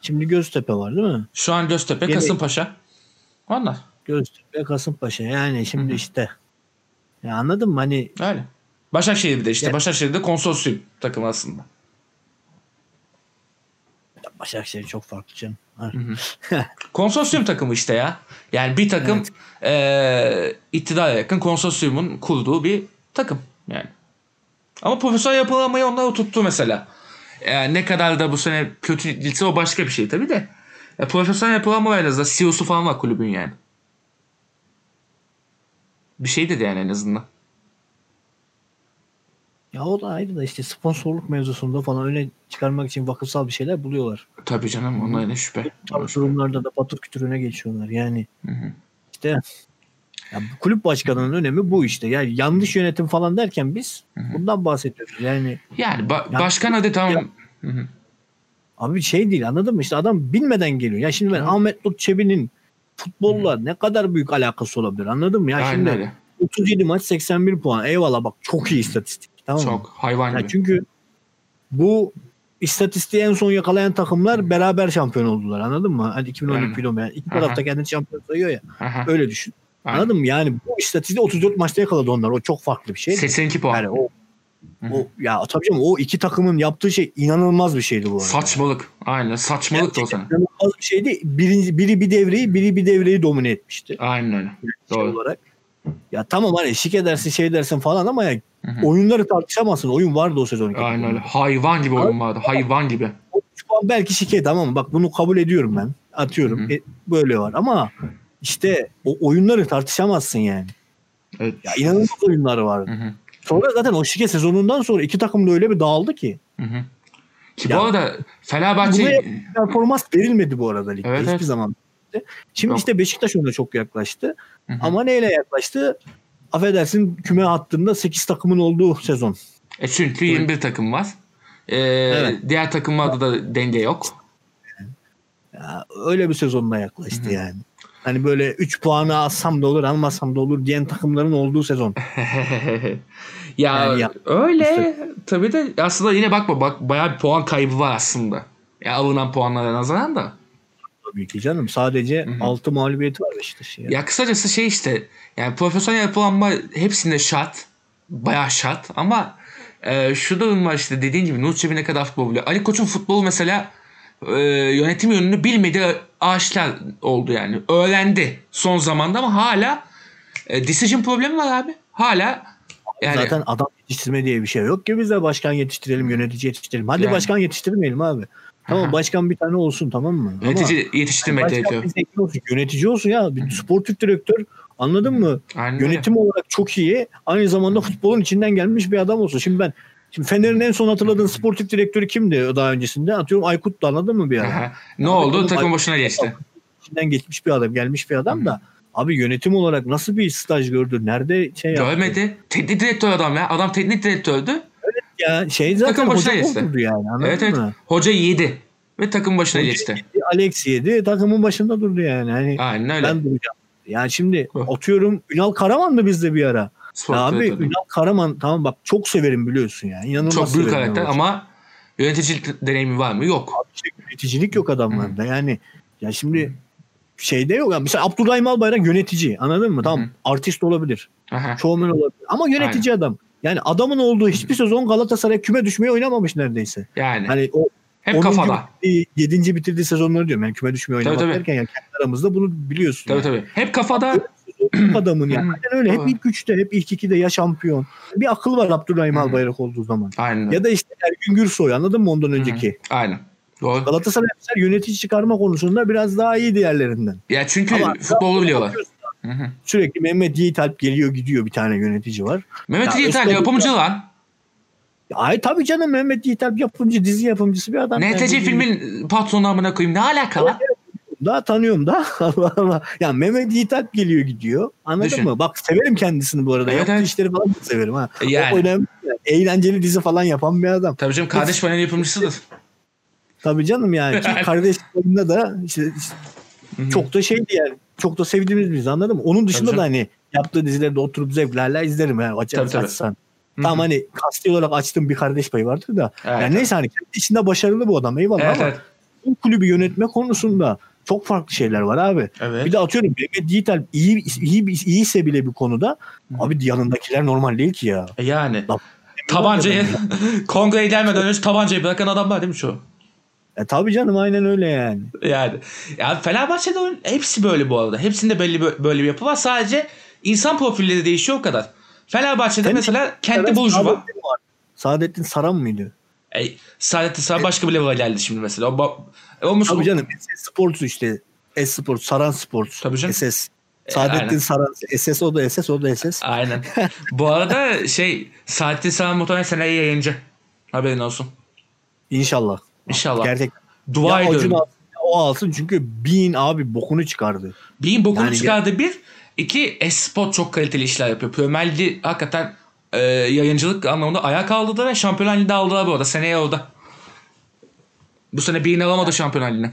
Şimdi Göztepe var değil mi? Şu an Göztepe, Yeni- Kasımpaşa. Onlar. Göztepe, Kasımpaşa. Yani şimdi Hı hı. işte ya anladın mı? Hani Öyle. Başakşehir bir de işte. Ya- Başakşehir'de konsorsiyum takımı aslında. Başakşehir çok farklı canım. Konsorsiyum takımı işte ya. Yani bir takım eee iktidara yakın konsorsiyumun kurduğu bir takım yani. Ama profesyonel yapılanmayı onlar tuttu mesela. Yani ne kadar da bu sene kötü değilse o başka bir şey tabii de. Ya profesyonel en azından. CEO'su falan var kulübün yani. Bir şey dedi yani en azından. Ya o da ayrı da işte sponsorluk mevzusunda falan öyle çıkarmak için vakıfsal bir şeyler buluyorlar. Tabii canım ona ne şüphe. Tarz durumlarda da patır kütürüne geçiyorlar. Yani Hı hı. işte ya bu kulüp başkanının önemi bu işte. Yani yanlış yönetim falan derken biz bundan bahsediyoruz. Yani Yani ba- başkan hadi tamam. Hı hı. abi şey değil anladın mı? İşte adam bilmeden geliyor. Ya şimdi ben Hı. Ahmet Nur Çebi'nin futbolla ne kadar büyük alakası olabilir anladın mı? Ya Aynen şimdi öyle. 37 maç 81 puan. Eyvallah bak çok iyi istatistik. Tamam mı? Çok hayvan Ya gibi. çünkü bu istatistiği en son yakalayan takımlar beraber şampiyon oldular anladın mı? Hani 2012 Yani. 2011 yani iki Aha. tarafta kendini şampiyon sayıyor ya. Aha. Öyle düşün. Aynen. Anladın mı? Yani bu istatistiği 34 maçta yakaladı onlar. O çok farklı bir şey. 82 puan. Yani o. o ya tabii canım o iki takımın yaptığı şey inanılmaz bir şeydi bu arada. Saçmalık. Aynen saçmalık da o sene. İnanılmaz bir şeydi. Biri, biri bir devreyi, biri bir devreyi domine etmişti. Aynen öyle. Şey Doğru. olarak. Ya tamam hani şik edersin şey dersin falan ama ya Hı hı. oyunları tartışamazsın. Oyun vardı o sezon. Aynen öyle. Hayvan gibi oyun vardı. Hayvan gibi. Belki şike tamam mı? Bak bunu kabul ediyorum ben. Atıyorum. Hı hı. E, böyle var ama işte o oyunları tartışamazsın yani. Evet. Ya inanılmaz oyunları var. Hı hı. Sonra zaten o şike sezonundan sonra iki takım da öyle bir dağıldı ki. Hı hı. Ki Ya, bu arada Fenerbahçe performans verilmedi bu arada ligde Evet, hiçbir evet. zaman. Şimdi Yok. işte Beşiktaş ona çok yaklaştı. Hı hı. Ama neyle yaklaştı? Affedersin küme hattında 8 takımın olduğu sezon. E çünkü 21 takım var. Ee, Diğer takımlarda da denge yok. Ya, öyle bir sezonda yaklaştı Hı hı. yani. Hani böyle 3 puanı alsam da olur almasam da olur diyen takımların olduğu sezon. ya Yani ya- öyle tabii de aslında yine bakma bak bayağı bir puan kaybı var aslında. Ya alınan puanlara nazaran da. Tabii ki canım. Sadece Hı hı. 6 mağlubiyeti var Beşiktaş'ın. Ya. Ya kısacası şey işte yani profesyonel yapılanma hepsinde şart. Bayağı şart ama e, şu durum var işte dediğin gibi Nurçevi ne kadar futbol biliyor. Ali Koç'un futbolu mesela e, yönetim yönünü bilmediği ağaçlar oldu yani. Öğrendi son zamanda ama hala e, decision problemi var abi. Hala yani Zaten adam yetiştirme diye bir şey yok ki biz de başkan yetiştirelim, yönetici yetiştirelim. Hadi Yani. başkan yetiştirmeyelim abi. Tamam başkan bir tane olsun tamam mı? Ama yönetici yetiştirmek başkan gerekiyor. olsun, yönetici olsun ya. Bir sportif direktör anladın mı? Aynen. Yönetim olarak çok iyi. Aynı zamanda futbolun içinden gelmiş bir adam olsun. Şimdi ben Şimdi Fener'in en son hatırladığın sportif direktörü kimdi daha öncesinde? Atıyorum Aykut'tu anladın mı bir ara? Aha. Ne Abi oldu? Takım başına geçti. İçinden geçmiş bir adam, gelmiş bir adam da. Abi yönetim olarak nasıl bir staj gördü? Nerede şey yaptı? Görmedi. Teknik direktör adam ya. Adam teknik direktördü. Ya şey zaten Takım başına hoca geçti. yani anladın Evet evet. mı? Hoca yedi. Ve takım başına Hoca geçti. yedi, Alex yedi takımın başında durdu yani. Hani Aynen öyle. ben duracağım. Yani şimdi Hı. atıyorum Ünal Karaman da bizde bir ara. Spor abi. Ünal Karaman tamam bak çok severim biliyorsun yani. İnanılmaz Çok büyük karakter Ünal. ama yönetici deneyimi var mı? Yok. İşte yöneticilik yok adamlarda. Yani ya şimdi şeyde yok. Yani mesela Abdurrahim Albayrak yönetici. Anladın mı? Tamam. Hı hı. Artist olabilir. Aha. Olabilir. Ama yönetici adam. Yani adamın olduğu hiçbir sezon Galatasaray küme düşmeye oynamamış neredeyse. Yani Hani o hep 10. kafada. 7. bitirdiği sezonları diyorum. Yani küme düşmeye oynamak Tabii, tabii. derken yani kendi aramızda bunu biliyorsun. Tabii yani. tabii. Hep kafada. Adamın yani. Aynen öyle. Hep ilk üçte, hep ilk ikide ya şampiyon. Bir akıl var Abdurrahim. Albayrak olduğu zaman. Aynen. Ya da işte Ergün Gürsoy anladın mı ondan önceki? Aynen. Doğru. Galatasaray mesela yönetici çıkarma konusunda biraz daha iyi diğerlerinden. Ya çünkü Ama- futbolu biliyorlar. Sürekli Mehmet Yiğit Alp geliyor gidiyor bir tane yönetici var. Mehmet Yiğitel Özkan- yapımcı lan. Ay tabii canım Mehmet Yiğit Alp yapımcı, dizi yapımcısı bir adam. NTC Yani filmin patronu amına koyayım. Ne alaka lan? Daha tanıyorum da. Allah Allah. Ya Mehmet Yiğit Alp geliyor gidiyor. Anladın Düşün. mı? Bak severim kendisini bu arada. Evet, Yaptığı evet. işleri falan da severim ha. Yani. O önemli. Eğlenceli dizi falan yapan bir adam. Tabii canım kardeş panel yapımcısıdır. Tabii canım yani. Ki kardeşlerinde de işte, işte çok da şeydi yani. Çok da sevdiğimiz biz anladın mı? Onun dışında Tabii da hani yaptığı dizilerde oturup zevklerle izlerim yani. Aç, Tabii, tabii. açsan. Tamam hani kasti olarak açtığım bir kardeş payı vardır da. Evet, yani neyse hani kendi içinde başarılı bu adam eyvallah Evet ama evet. kulübü yönetme konusunda çok farklı şeyler var abi. Evet. Bir de atıyorum Mehmet Yiğitel iyi, iyi, iyiyse bile bir konuda Hı. abi yanındakiler normal değil ki ya. E Yani. Bak, Tabancayı kongreye gelmeden önce tabancayı bırakan adamlar değil mi şu? E, tabii canım aynen öyle yani. Yani. Ya Fenerbahçe'de hepsi böyle bu arada. Hepsinde belli bö- böyle bir yapı var. Sadece insan profilleri değişiyor o kadar. Fenerbahçe'de Sen- mesela kendi burjuva. Var. Saadettin Saran mıydı? E, Saadettin Saran başka bir level'a geldi şimdi mesela. O, ba- olmuş Tabii canım SS Sports işte. S Sports, Saran Sports. Tabii canım. SS. E, Saadettin aynen. Saran. SS o da SS o da SS. Aynen. bu arada şey Saadettin Saran muhtemelen seneye yayıncı. Haberin olsun. İnşallah. İnşallah. Gerçekten. Dua ya ediyorum. alsın, o alsın çünkü Bean abi bokunu çıkardı. Beyin bokunu Yani- çıkardı bir. İki Esport çok kaliteli işler yapıyor. Premier Ligi hakikaten e, yayıncılık anlamında ayağa kaldırdı ve Şampiyonlar Ligi'de aldılar bu arada. Seneye orada. Bu sene Beyin alamadı Şampiyonlar Ligi'ni.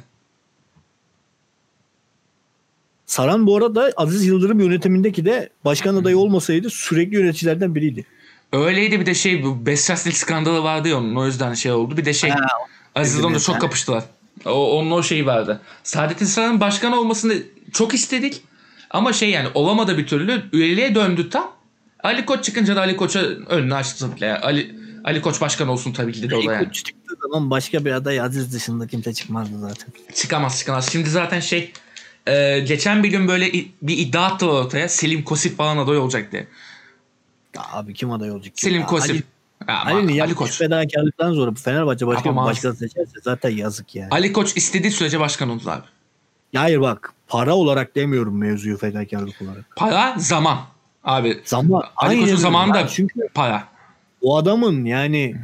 Saran bu arada Aziz Yıldırım yönetimindeki de başkan adayı olmasaydı sürekli yöneticilerden biriydi. Öyleydi bir de şey bu Besraslik skandalı vardı ya onun o yüzden şey oldu. Bir de şey Ha, Aziz Yıldırım'da çok kapıştılar. O, onun o şeyi vardı. Saadettin Saran'ın başkan olmasını çok istedik. Ama şey yani olamadı bir türlü. Üyeliğe döndü tam. Ali Koç çıkınca da Ali Koç'a önünü açtı. Yani Ali, Ali Koç başkan olsun tabii ki de o da yani. İlk çıktığı zaman başka bir aday Aziz dışında kimse çıkmazdı zaten. Çıkamaz çıkamaz. Şimdi zaten şey e, geçen bir gün böyle bir iddia attılar ortaya. Selim Kosif falan aday olacak diye. Ya abi kim aday olacak? Selim Ya Kosif. Ali- Ama Ali'nin Ali Koç. fedakarlıktan sonra bu Fenerbahçe başka bir Yapamaz. başkan seçerse zaten yazık yani. Ali Koç istediği sürece başkan olur abi. Ya Hayır bak para olarak demiyorum mevzuyu fedakarlık olarak. Para, zaman. Abi Zaman. Ali Koç'un zamanında Ya Çünkü para. o adamın yani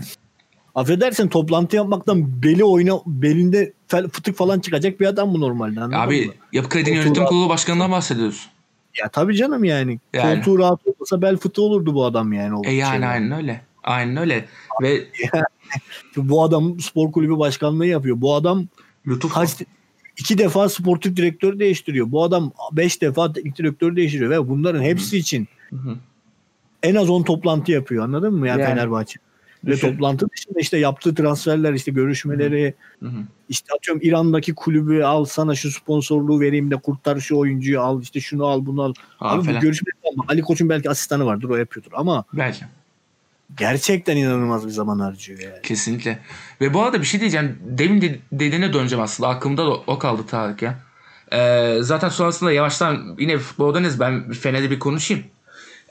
affedersin toplantı yapmaktan beli oyna belinde fel- fıtık falan çıkacak bir adam bu normalde Abi mı? Yapı Kredi'nin yönetim kurulu başkanından bahsediyoruz. Ya tabii canım yani. Yani. Koltuğu rahat olmasa bel fıtığı olurdu bu adam yani. E yani şeyden. aynen öyle. Aynen öyle. Ve Bu adam spor kulübü başkanlığı yapıyor. Bu adam lütuf kaç iki defa sportif direktör değiştiriyor. Bu adam beş defa teknik direktör değiştiriyor ve bunların hepsi için Hı hı. en az 10 toplantı yapıyor anladın mı yani, Yani. Fenerbahçe. Ve Düşün. toplantı dışında işte yaptığı transferler işte görüşmeleri Hı hı. işte atıyorum İran'daki kulübü al sana şu sponsorluğu vereyim de kurtar şu oyuncuyu al işte şunu al bunu al. Abi Abi bu falan. görüşmeler ama Ali Koç'un belki asistanı vardır o yapıyordur ama Belki. Gerçekten inanılmaz bir zaman harcıyor yani. Kesinlikle. Ve bu arada bir şey diyeceğim. Demin de- dediğine döneceğim aslında. Aklımda da o kaldı Tarık ya. Ee, zaten sonrasında yavaştan yine futboldanız. Ben Fener'de bir konuşayım.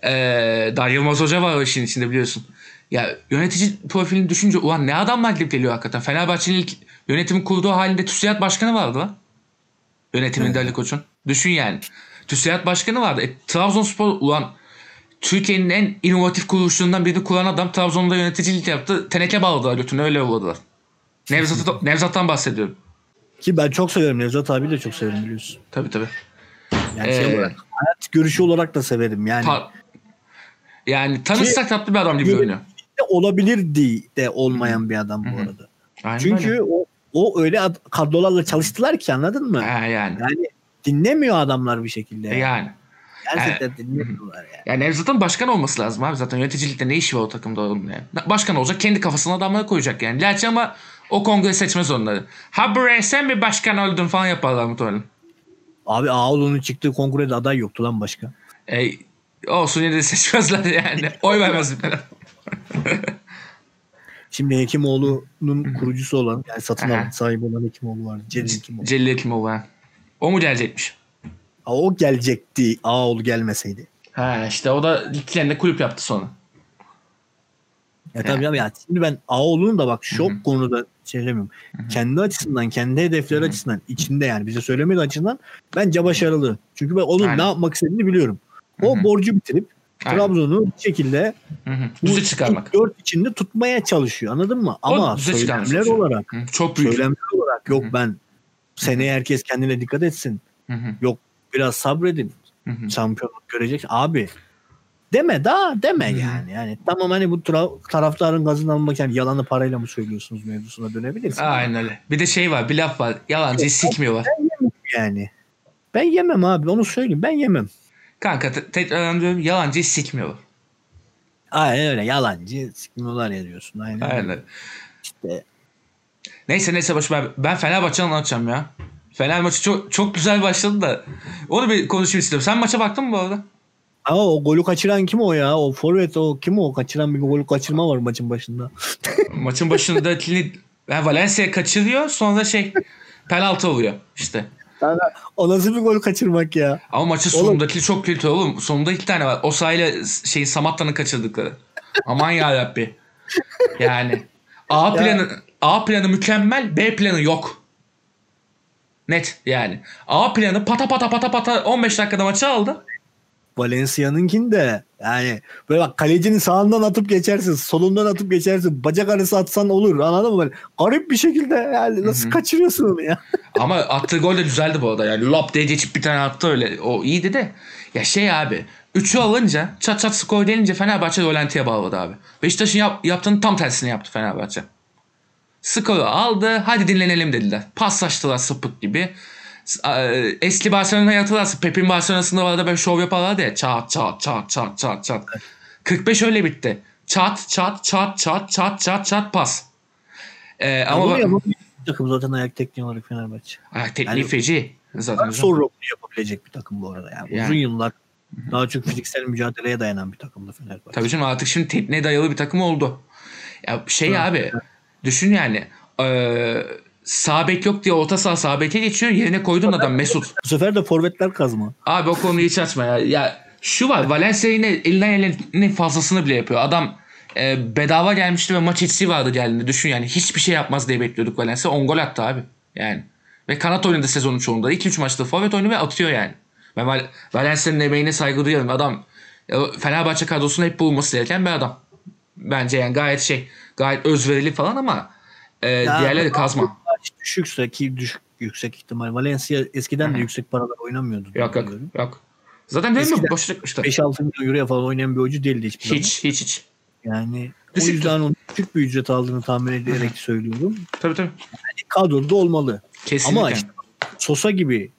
Ee, Dar Yılmaz Hoca var o işin içinde biliyorsun. Ya yönetici profilini düşünce ulan ne adamlar gidip geliyor hakikaten. Fenerbahçe'nin ilk yönetimin kurduğu halinde TÜSİAD Başkanı vardı lan. Yönetiminde Ali Koç'un. Düşün yani. TÜSİAD Başkanı vardı. E, Trabzonspor ulan Türkiye'nin en inovatif kuruluşlarından birini kuran adam Trabzon'da yöneticilik yaptı. Teneke bağladılar götünü öyle yolladılar. Nevzat, Nevzat'tan bahsediyorum. Ki ben çok severim Nevzat abi de çok severim biliyorsun. Tabii tabii. Yani şey Ee, olarak hayat görüşü olarak da severim yani. Ta- yani tanışsak tatlı bir adam gibi görünüyor. olabilirdi de olmayan bir adam bu arada. Aynen Çünkü öyle. o o öyle ad- kadrolarla çalıştılar ki anladın mı? Ha, yani. Yani dinlemiyor adamlar bir şekilde. E, yani. Gerçekten dinlemiyorlar yani. Yani Nevzat'ın başkan olması lazım abi. Zaten yöneticilikte ne işi var o takımda oğlum yani. Başkan olacak kendi kafasına adamları koyacak yani. Gerçi ama o kongre seçmez onları. Ha buraya sen mi başkan oldun falan yaparlar muhtemelen. Abi Ağoğlu'nun çıktığı kongrede aday yoktu lan başka. E, olsun yine de seçmezler yani. Oy vermezler. Şimdi Hekimoğlu'nun kurucusu olan yani satın alan sahibi olan Hekimoğlu vardı. Celil Hekimoğlu. Celil Hekimoğlu ha. O mu gelecekmiş? O gelecekti Ağoğlu gelmeseydi. Ha işte o da kendine kulüp yaptı sonra. Ya tabii abi ya şimdi ben Ağoğlu'nun da bak çok Hı hı. konuda şey demiyorum. Kendi açısından, kendi hedefleri açısından, içinde yani bize söylemediği açısından bence başarılı. Çünkü ben onun Aynen. ne yapmak istediğini biliyorum. O Hı hı. borcu bitirip. Trabzon'u bir şekilde Düze çıkarmak. dört içinde tutmaya çalışıyor anladın mı? Ama söylemler olarak, Hı, Çok büyük. söylemler olarak yok Hı hı. ben seneye herkes kendine dikkat etsin. Hı hı. Yok biraz sabredin. Hı hı. Şampiyonluk görecek. Abi deme daha deme Hı hı. yani. Yani tamam hani bu tra- taraftarın gazını almak yani yalanı parayla mı söylüyorsunuz mevzusuna dönebilirsin. Aynen öyle. Bir de şey var bir laf var. Yalancıyı sikmiyorlar. Yani. Ben yemem abi onu söyleyeyim ben yemem. Kanka te- tekrar diyorum yalancıyı sikmiyorlar. Aynen öyle yalancı sikmiyorlar ya diyorsun. Aynen, Aynen öyle. İşte Neyse neyse boş ver. Ben Fenerbahçe'yi anlatacağım ya. Fener maçı çok çok güzel başladı da. Onu bir konuşayım istiyorum. Sen maça baktın mı bu arada? Ama o golü kaçıran kim o ya? O forvet o kim o? Kaçıran bir golü kaçırma var maçın başında. Maçın başında yani Valencia kaçırıyor sonra şey penaltı oluyor işte. O nasıl bir gol kaçırmak ya? Ama maçın sonundaki çok kötü oğlum. Sonunda iki tane var. O sayıyla şey Samatta'nın kaçırdıkları. Aman ya Yani A planı A planı mükemmel, B planı yok. Net yani. A planı pata pata pata pata 15 dakikada maçı aldı. Valencia'nınkini de yani böyle bak kalecinin sağından atıp geçersin, solundan atıp geçersin, bacak arası atsan olur anladın mı? Böyle garip bir şekilde yani nasıl Hı hı. kaçırıyorsun onu ya? Ama attığı gol de güzeldi bu arada. Yani lop diye geçip bir tane attı öyle. O iyiydi de. Ya şey abi. 3'ü alınca çat çat skor gelince Fenerbahçe Rolanti'ye bağladı abi. Beşiktaş'ın yap, yaptığının tam tersini yaptı Fenerbahçe. Skoru aldı. Hadi dinlenelim dediler. Paslaştılar sıpık gibi. E, Eski Barcelona'yı hatırlarsın. Pep'in Barcelona'sında var da böyle şov yaparlardı ya. Çat çat çat çat çat çat. 45 öyle bitti. Çat çat çat çat çat çat çat pas. Ee, Ama bir takım zaten ayak tekniği olarak Fenerbahçe. Ay, tekniği Yani- feci. Zaten. Sonra yapabilecek bir takım bu arada. Yani, Yani. Uzun yıllar daha çok fiziksel mücadeleye dayanan bir takımdı Fenerbahçe. Tabii canım artık şimdi tekniğe dayalı bir takım oldu. Ya şey Evet. abi düşün yani eee sağ bek yok diye orta saha sağ beke geçiyor yerine koyduğun adam Mesut. Bu sefer de forvetler kazma. Abi o konuyu hiç açma ya. Ya şu var Valencia yine elinden gelenin fazlasını bile yapıyor. Adam e, bedava gelmişti ve maç eksiği vardı geldiğinde. Düşün yani hiçbir şey yapmaz diye bekliyorduk Valencia. 10 gol attı abi. Yani. Ve kanat oynadı sezonun çoğunda. 2-3 maçta forvet oynuyor ve atıyor yani. Ben Val- Valencia'nın emeğine saygı duyuyorum. Adam e, Fenerbahçe kadrosunda hep bulunması gereken bir adam. Bence yani gayet şey gayet özverili falan ama e, Ya, diğerleri kazma. Maç düşükse ki düşük yüksek ihtimal. Valencia eskiden de yüksek paralar oynamıyordu. Yok yok yok. Zaten değil mi? Boşa çıkmıştı. 5-6 milyon euroya falan oynayan bir oyuncu değildi hiçbir zaman. Hiç hiç hiç. Yani o Düşüktür. yüzden onun küçük bir ücret aldığını tahmin ederek söylüyorum. Tabii tabii. Kadroda olmalı. Kesinlikle. Ama işte Sosa gibi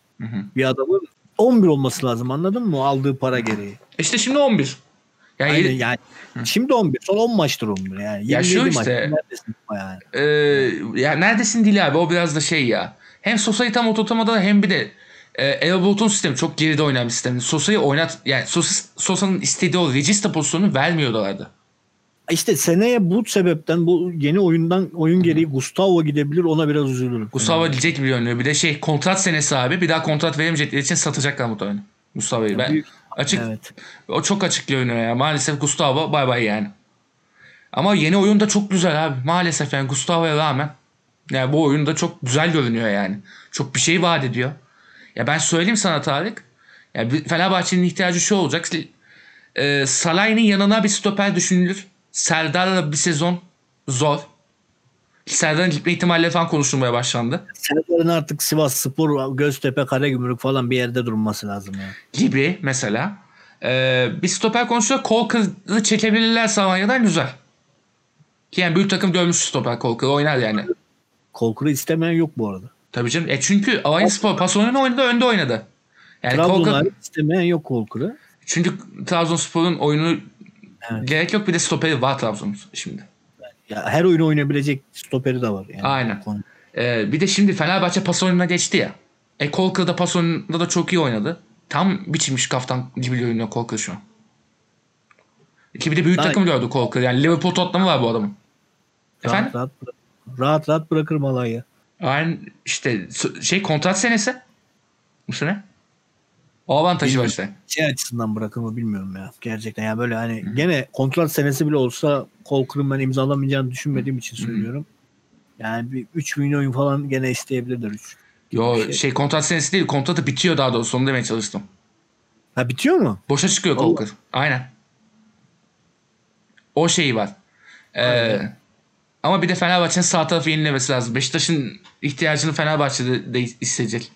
bir adamın 11 olması lazım anladın mı? Aldığı para gereği. İşte şimdi 11. Yani Aynen yani. Şimdi 11. Son 10 maçtır 11 yani. Ya şu 27 işte- maç. Neredesin yani? Ee, ya neredesin değil abi o biraz da şey ya. Hem Sosa'yı tam oturtamadı hem bir de e, Erol Bulut'un sistemi çok geride oynayan bir sistem. Sosa'yı oynat yani Sosa, Sosa'nın istediği o regista pozisyonunu vermiyorlardı. İşte seneye bu sebepten bu yeni oyundan oyun gereği Gustavo gidebilir ona biraz üzülürüm. Gustavo gidecek gibi görünüyor. Bir de şey kontrat senesi abi bir daha kontrat veremeyecekleri için satacaklar muhtemelen. Gustavo'yu. Ben, Büyük- açık, Evet. O çok açık görünüyor ya. Maalesef Gustavo bay bay yani. Ama yeni oyun da çok güzel abi. Maalesef yani Gustavo'ya rağmen yani bu oyunda çok güzel görünüyor yani. Çok bir şey vaat ediyor. Ya ben söyleyeyim sana Tarık. Ya bir- Fenerbahçe'nin ihtiyacı şu olacak. E, Salah'ın yanına bir stoper düşünülür. Serdar'la bir sezon zor. Serdar'ın gitme ihtimalleri falan konuşulmaya başlandı. Serdar'ın artık Sivas Spor, Göztepe, Karagümrük falan bir yerde durması lazım ya. gibi mesela. Ee, bir stoper konuşuyor. Colker'ı çekebilirlerse Alanya'dan güzel. Ki yani büyük takım dövmüş stoper Colker oynar yani. Kolkır'ı istemeyen yok bu arada. Tabii canım. E çünkü Alanya Spor pas oyunu oynadı önde oynadı. Yani Colker, hariç istemeyen yok Kolkır'ı. çünkü Trabzonspor'un oyunu Evet. gerek yok bir de stoperi var Trabzon şimdi. Ya her oyunu oynayabilecek stoperi de var. Yani. Aynen. Ee, bir de şimdi Fenerbahçe pas oyununa geçti ya. E Colker da pas oyununda da çok iyi oynadı. Tam biçilmiş kaftan gibi görünüyor Colker şu an. Ki bir de büyük Aynen. takım gördü Colker. Yani Liverpool Tottenham'ı var bu adamın. Efendim? Rahat rahat, rahat rahat bırakır Malaya. Aynen işte şey kontrat senesi. Bu sene. O avantajı var işte. Şey açısından bırakır mı bilmiyorum ya. Gerçekten ya böyle hani gene kontrat senesi bile olsa Kolkır'ın ben imzalamayacağını düşünmediğim için söylüyorum. Yani bir 3 milyon falan gene isteyebilirler 3. Yo şey. şey. kontrat senesi değil kontratı bitiyor daha doğrusu onu demeye çalıştım. Ha bitiyor mu? Boşa çıkıyor. Colker. Aynen. O şeyi var. Ee, Aynen. ama bir de Fenerbahçe'nin sağ tarafı yenilemesi lazım. Beşiktaş'ın ihtiyacını Fenerbahçe'de de hissedecek.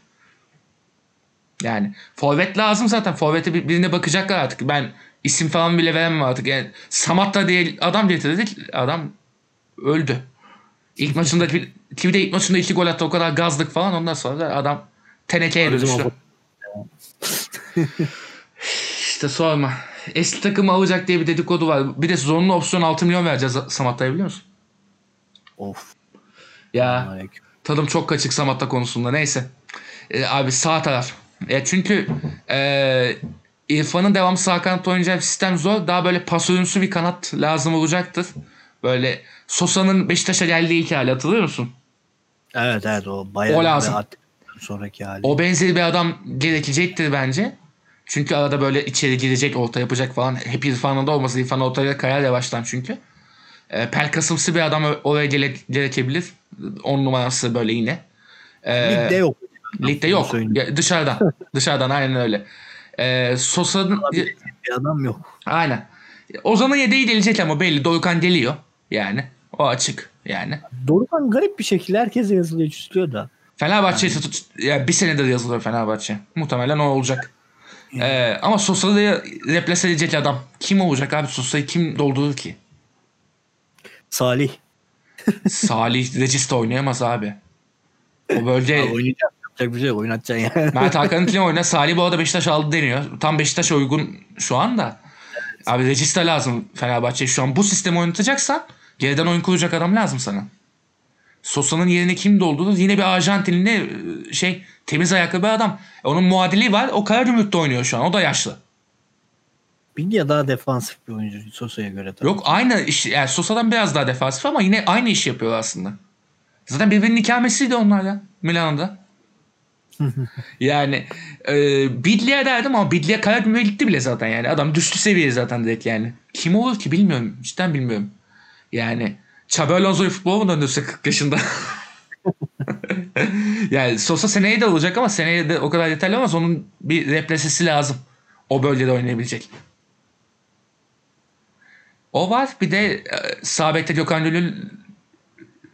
Yani forvet lazım zaten. Forvete bir- birine bakacaklar artık. Ben isim falan bile veremem artık. Yani Samatta diye adam getirdik. Adam öldü. İlk maçında bir de ilk maçında iki gol attı o kadar gazlık falan ondan sonra da adam tenekeye dönüştü. İşte sorma. Eski takımı alacak diye bir dedikodu var. Bir de zorunlu opsiyon 6 milyon vereceğiz Samatta'ya biliyor musun? Of. Ya Aleyküm. tadım çok kaçık Samatta konusunda. Neyse. Ee, abi sağ taraf. E, çünkü e, İrfan'ın devamlı sağ kanatta oynayacağı bir sistem zor. Daha böyle pas oyuncusu bir kanat lazım olacaktır. Böyle Sosa'nın Beşiktaş'a geldiği ilk hali hatırlıyor musun? Evet evet o bayağı O lazım. sonraki hali. O benzeri bir adam gerekecektir bence. Çünkü arada böyle içeri girecek, orta yapacak falan. Hep İrfan'ın da olmasa İrfan ortaya kayar yavaştan çünkü. E, Pelkasımsı bir adam oraya gele- gerekebilir. 10 numarası böyle yine. E, Ligde yok. Ligde yok. Ya, dışarıdan. dışarıdan aynen öyle. E, Sosa'nın... Bir adam yok. Aynen. Ozan'ın yedeği gelecek ama belli. Dorukan geliyor. Yani. O açık. Yani. Dorukan garip bir şekilde herkese yazılıyor çiziliyor da. Fenerbahçe tut- ya bir senedir yazılıyor Fenerbahçe. Muhtemelen o olacak. Ee, ama Sosa'yı replase edecek adam. Kim olacak abi Sosa'yı kim doldurur ki? Salih. Salih Regista oynayamaz abi. O bölge Abi oynayacak. Yapacak bir şey yok. Oynatacaksın yani. Mert Hakan'ın kim oynar? Salih bu arada Beşiktaş aldı deniyor. Tam Beşiktaş uygun şu anda. Abi Regista lazım Fenerbahçe. Şu an bu sistemi oynatacaksan geriden oyun kuracak adam lazım sana. Sosa'nın yerine kim doldurur? Yine bir Arjantinli e, şey temiz ayaklı bir adam. E, Onun muadili var. O Karagümrük'te oynuyor şu an. O da yaşlı. Bilgi daha defansif bir oyuncu Sosa'ya göre tabii. Yok aynı iş. Yani Sosa'dan biraz daha defansif ama yine aynı işi yapıyor aslında. Zaten birbirinin ikamesiydi onlar ya Milano'da. yani e, Bidli'ye derdim ama Bidli'ye Karagümrük'e gitti bile zaten yani. Adam düştü seviye zaten direkt yani. Kim olur ki bilmiyorum. Cidden bilmiyorum. Yani Xabi Alonso'yu futbol mu döndürse 40 yaşında? yani Sosa seneye de olacak ama seneye de o kadar yeterli olmaz. Onun bir represesi lazım. O bölgede oynayabilecek. O var. Bir de e, sağ bekte Gökhan Gönül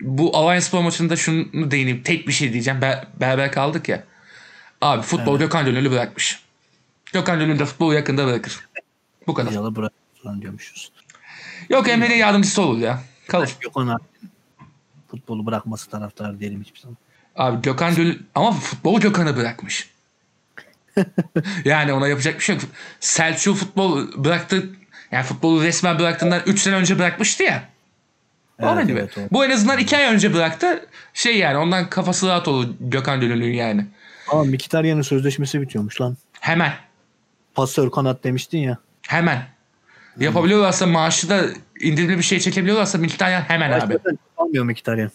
bu Alliance Spor maçında şunu değineyim. Tek bir şey diyeceğim. Ber- beraber kaldık ya. Abi futbol Evet. Gökhan Gönül'ü bırakmış. Gökhan Gönül de futbolu yakında bırakır. Bu kadar. Yalı bırak diyormuşuz. Yok Emre'nin yardımcısı olur ya. Kalır. Yok ona futbolu bırakması taraftarı değilim hiçbir zaman. Abi Gökhan Gönül ama futbolu Gökhan'a bırakmış. yani ona yapacak bir şey yok. Selçuk futbol bıraktı. Yani futbolu resmen bıraktığından 3 sene önce bırakmıştı ya. Onun Evet, gibi. evet, o. Bu en azından 2 ay önce bıraktı. Şey yani ondan kafası rahat olur Gökhan Gönül'ün yani. Aa Mkhitaryan'ın sözleşmesi bitiyormuş lan. Hemen. Pasör kanat demiştin ya. Hemen. Yapabiliyorlarsa maaşı da indirimli bir şey çekebiliyorlarsa Mkhitaryan hemen abi. Başka almıyor Mkhitaryan.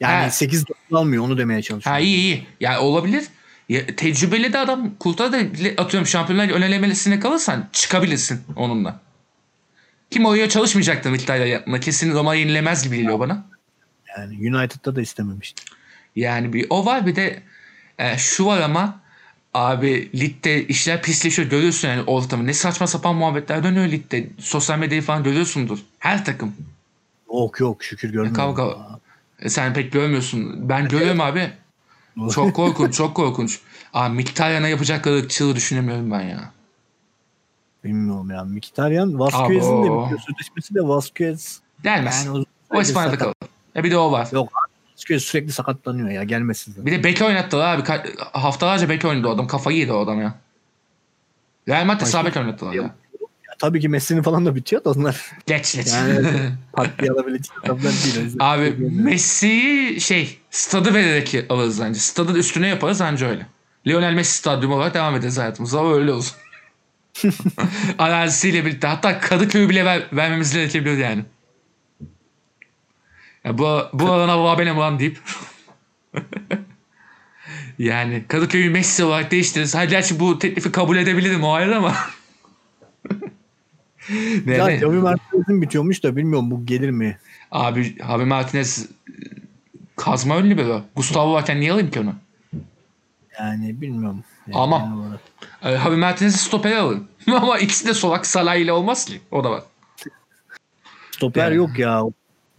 Yani Ha. 8 almıyor onu demeye çalışıyorum. Ha iyi iyi. Ya olabilir. Ya, tecrübeli de adam Kult'a da atıyorum Şampiyonlar Ligi ön elemelisine kalırsan çıkabilirsin onunla. Kim oraya çalışmayacaktır Mkhitaryan yapma. Kesin Roma yenilemez gibi geliyor bana. Yani United'da da istememişti. Yani bir o var bir de e, şu var ama abi ligde işler pisleşiyor görüyorsun yani ortamı. Ne saçma sapan muhabbetler dönüyor ligde. Sosyal medyayı falan görüyorsundur. Her takım. Yok yok şükür görmüyorum. Kavga. E, sen pek görmüyorsun. Ben görüyorum abi. Çok korkunç, çok korkunç. Abi Mkhitaryan'a yapacakları ırkçılığı düşünemiyorum ben ya. Bilmiyorum ya. Mkhitaryan Vasquez'in de bitiyor. Sözleşmesi de Vasquez. Gelmez. Yani o İspanya'da kalır. E bir de o var. Yok Vasquez sürekli sakatlanıyor ya. Gelmesin zaten. Bir de bek oynattılar abi. Ka- haftalarca bek oynadı o adam. Kafayı yedi o adam ya. Real Madrid sağ bek oynattılar ya. Ya, tabii ki Messi'nin falan da bitiyor da onlar. Geç geç. Yani takviye alabilecek adamlar değil. O Abi söyleyemiyorum. Messi'yi şey stadı vererek alırız bence. Stadın üstüne yaparız anca öyle. Lionel Messi stadyumu olarak devam ederiz hayatımıza öyle olsun. Arazisiyle birlikte. Hatta Kadıköy'ü bile ver, vermemiz gerekebilir yani. Ya bu, bu alana Allah benim lan deyip. yani Kadıköy'ü Messi olarak değiştiririz. Hadi gerçi bu teklifi kabul edebilirim o ayrı ama. ne, Ya? Javi Martinez'in bitiyormuş da bilmiyorum bu gelir mi? Abi Javi Martinez kazma ünlü o. Gustavo varken niye alayım ki onu? Yani bilmiyorum. Yani Ama- Javi Martinez'i stopere alın. Ama ikisi de solak Salah ile olmaz ki. O da var. Stoper Yani. yok ya.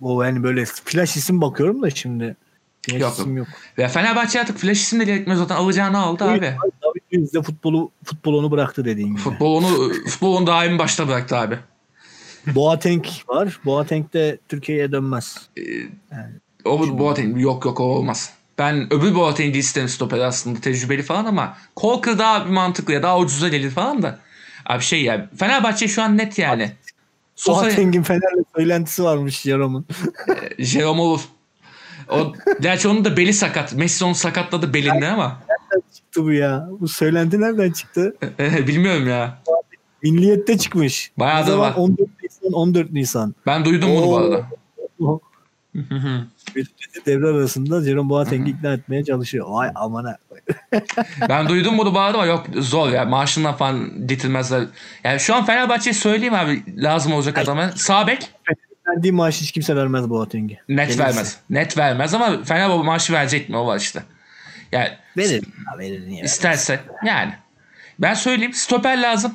O yani böyle flash isim bakıyorum da şimdi. Flash Yok, isim yok. Ve Fenerbahçe artık flash isim de gerekmiyor zaten. Alacağını aldı abi. David Luiz de futbolu futbol onu bıraktı dediğin gibi. Futbol onu, futbol onu daimi başta bıraktı abi. Boateng var. Boateng de Türkiye'ye dönmez. O Boateng yok yok o olmaz. Ben öbür Boateng'i isterim stoper aslında tecrübeli falan ama Colker daha bir mantıklı ya daha ucuza gelir falan da. Abi şey ya Fenerbahçe şu an net yani. Sosa, Boateng'in Fener'le söylentisi varmış Jerome'un. Jerome olur. O, gerçi onun da beli sakat. Messi onu sakatladı belinde ama. çıktı bu ya. Bu söylenti nereden çıktı? Bilmiyorum ya. Milliyette çıkmış. Bayağıdır O zaman var. 14 Nisan 14 Nisan. Ben duydum bunu bu Oo. arada. Devre arasında Jerome Boateng'i ikna etmeye çalışıyor. Vay amana. ben duydum bunu bu arada ama yok zor ya. Maaşından falan getirmezler. Yani şu an Fenerbahçe'ye söyleyeyim abi lazım olacak adama. Sağ bek Verdiği maaşı hiç kimse vermez Boateng'e. net Gelirse. vermez. Net vermez ama Fenerbahçe maaşı verecek mi o var işte. Yani Verir. Verir niye isterse yani. Ben söyleyeyim stoper lazım.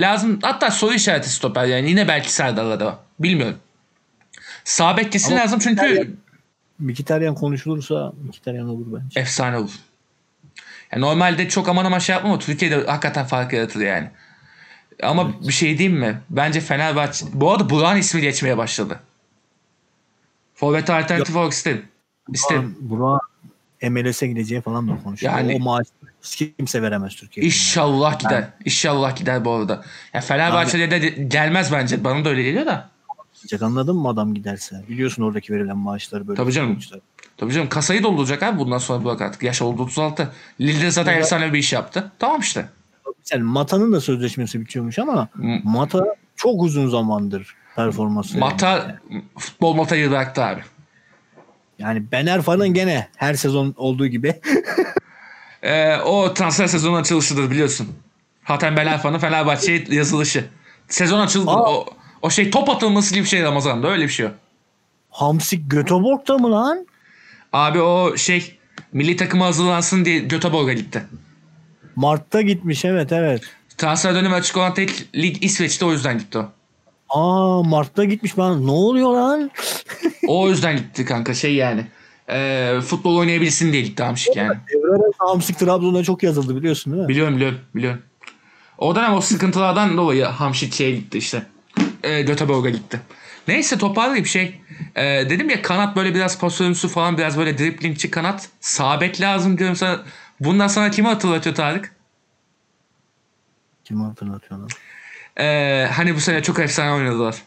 Lazım hatta soru işareti stoper yani yine belki Serdar'la da. Bilmiyorum. Sağ bek kesin lazım çünkü Mkhitaryan- konuşulursa Mkhitaryan olur bence. efsane olur. Yani normalde çok aman aman şey yapmam ama Türkiye'de hakikaten fark yaratır yani. Ama bir şey diyeyim mi? Bence Fenerbahçe... Bu arada Burak'ın ismi geçmeye başladı. Forvet alternatif olarak isterim. İsterim. Burak MLS'e gideceği falan da konuşuyor. Yani- o maaş hiç kimse veremez Türkiye'de. İnşallah gider. İnşallah gider bu arada. Ya Fenerbahçe'de de gelmez bence. Bana da öyle geliyor da. Olacak, Anladın mı adam giderse? Biliyorsun oradaki verilen maaşları böyle. Tabii canım. futbolcular. Tabii canım kasayı dolduracak abi bundan sonra Burak artık. Yaş oldu 36. Lille'de zaten Evet. efsane bir iş yaptı. Tamam işte. Yani Mata'nın da sözleşmesi bitiyormuş ama Mata çok uzun zamandır performansı. Mata futbol Mata'yı bıraktı abi. Yani Bener falan gene her sezon olduğu gibi Ee, o transfer sezonu açılışıdır biliyorsun. Hatem Belalfa'nın Fenerbahçe'ye yazılışı. Sezon açıldı. Aa. O, o şey top atılması gibi bir şey Ramazan'da öyle bir şey o. Hamsik Göteborg'da mı lan? Abi o şey milli takıma hazırlansın diye Göteborg'a gitti. Mart'ta gitmiş evet evet. Transfer dönemi açık olan tek lig İsveç'te o yüzden gitti o. Aa Mart'ta gitmiş ben. Ne oluyor lan? O yüzden gitti kanka şey yani. Ee, futbol oynayabilsin diye gitti Hamşik yani. Devre arası Hamsik Trabzon'a çok yazıldı biliyorsun değil mi? Biliyorum biliyorum biliyorum. O dönem o sıkıntılardan dolayı Hamşik şeye gitti işte. Ee, Göteborg'a gitti. Neyse toparlayayım şey. Ee, dedim ya kanat böyle biraz pozisyoncusu falan biraz böyle driplingçi kanat. Sabek lazım diyorum sana. Bundan sana kimi hatırlatıyor Tarık? Kim hatırlatıyor lan? Ee, hani bu sene çok efsane oynadılar.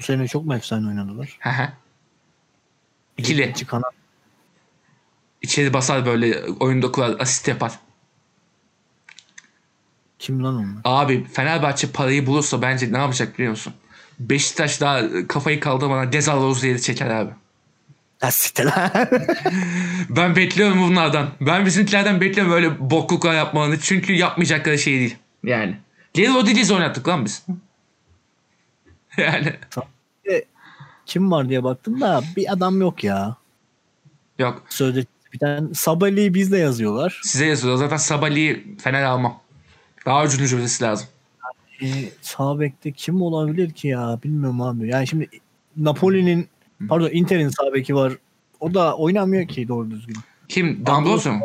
Bu sene çok mu efsane oynadılar? Hı hı. İkili. İki kanat. İçeri basar böyle oyunda kurar asist yapar. Kim lan onlar? Abi Fenerbahçe parayı bulursa bence ne yapacak biliyor musun? Beşiktaş daha kafayı kaldırmadan Gezal Rozier'i çeker abi. Siktir. Ben bekliyorum bunlardan. Ben bizimkilerden bekliyorum böyle bokluklar yapmalarını. Çünkü yapmayacakları şey değil. Yani. Geri Rodriguez oynattık lan biz. yani. Kim var diye baktım da bir adam yok ya. Yok. Sözleşmesi biten Sabali'yi bizde yazıyorlar. Size yazıyor. Zaten Sabali'yi Fener almam. Daha ucuz birisi lazım. E, sağ bekte kim olabilir ki ya bilmiyorum abi. Yani şimdi Napoli'nin pardon Inter'in sağ beki var. O da oynamıyor ki doğru düzgün. Kim? D'Ambrosio mu?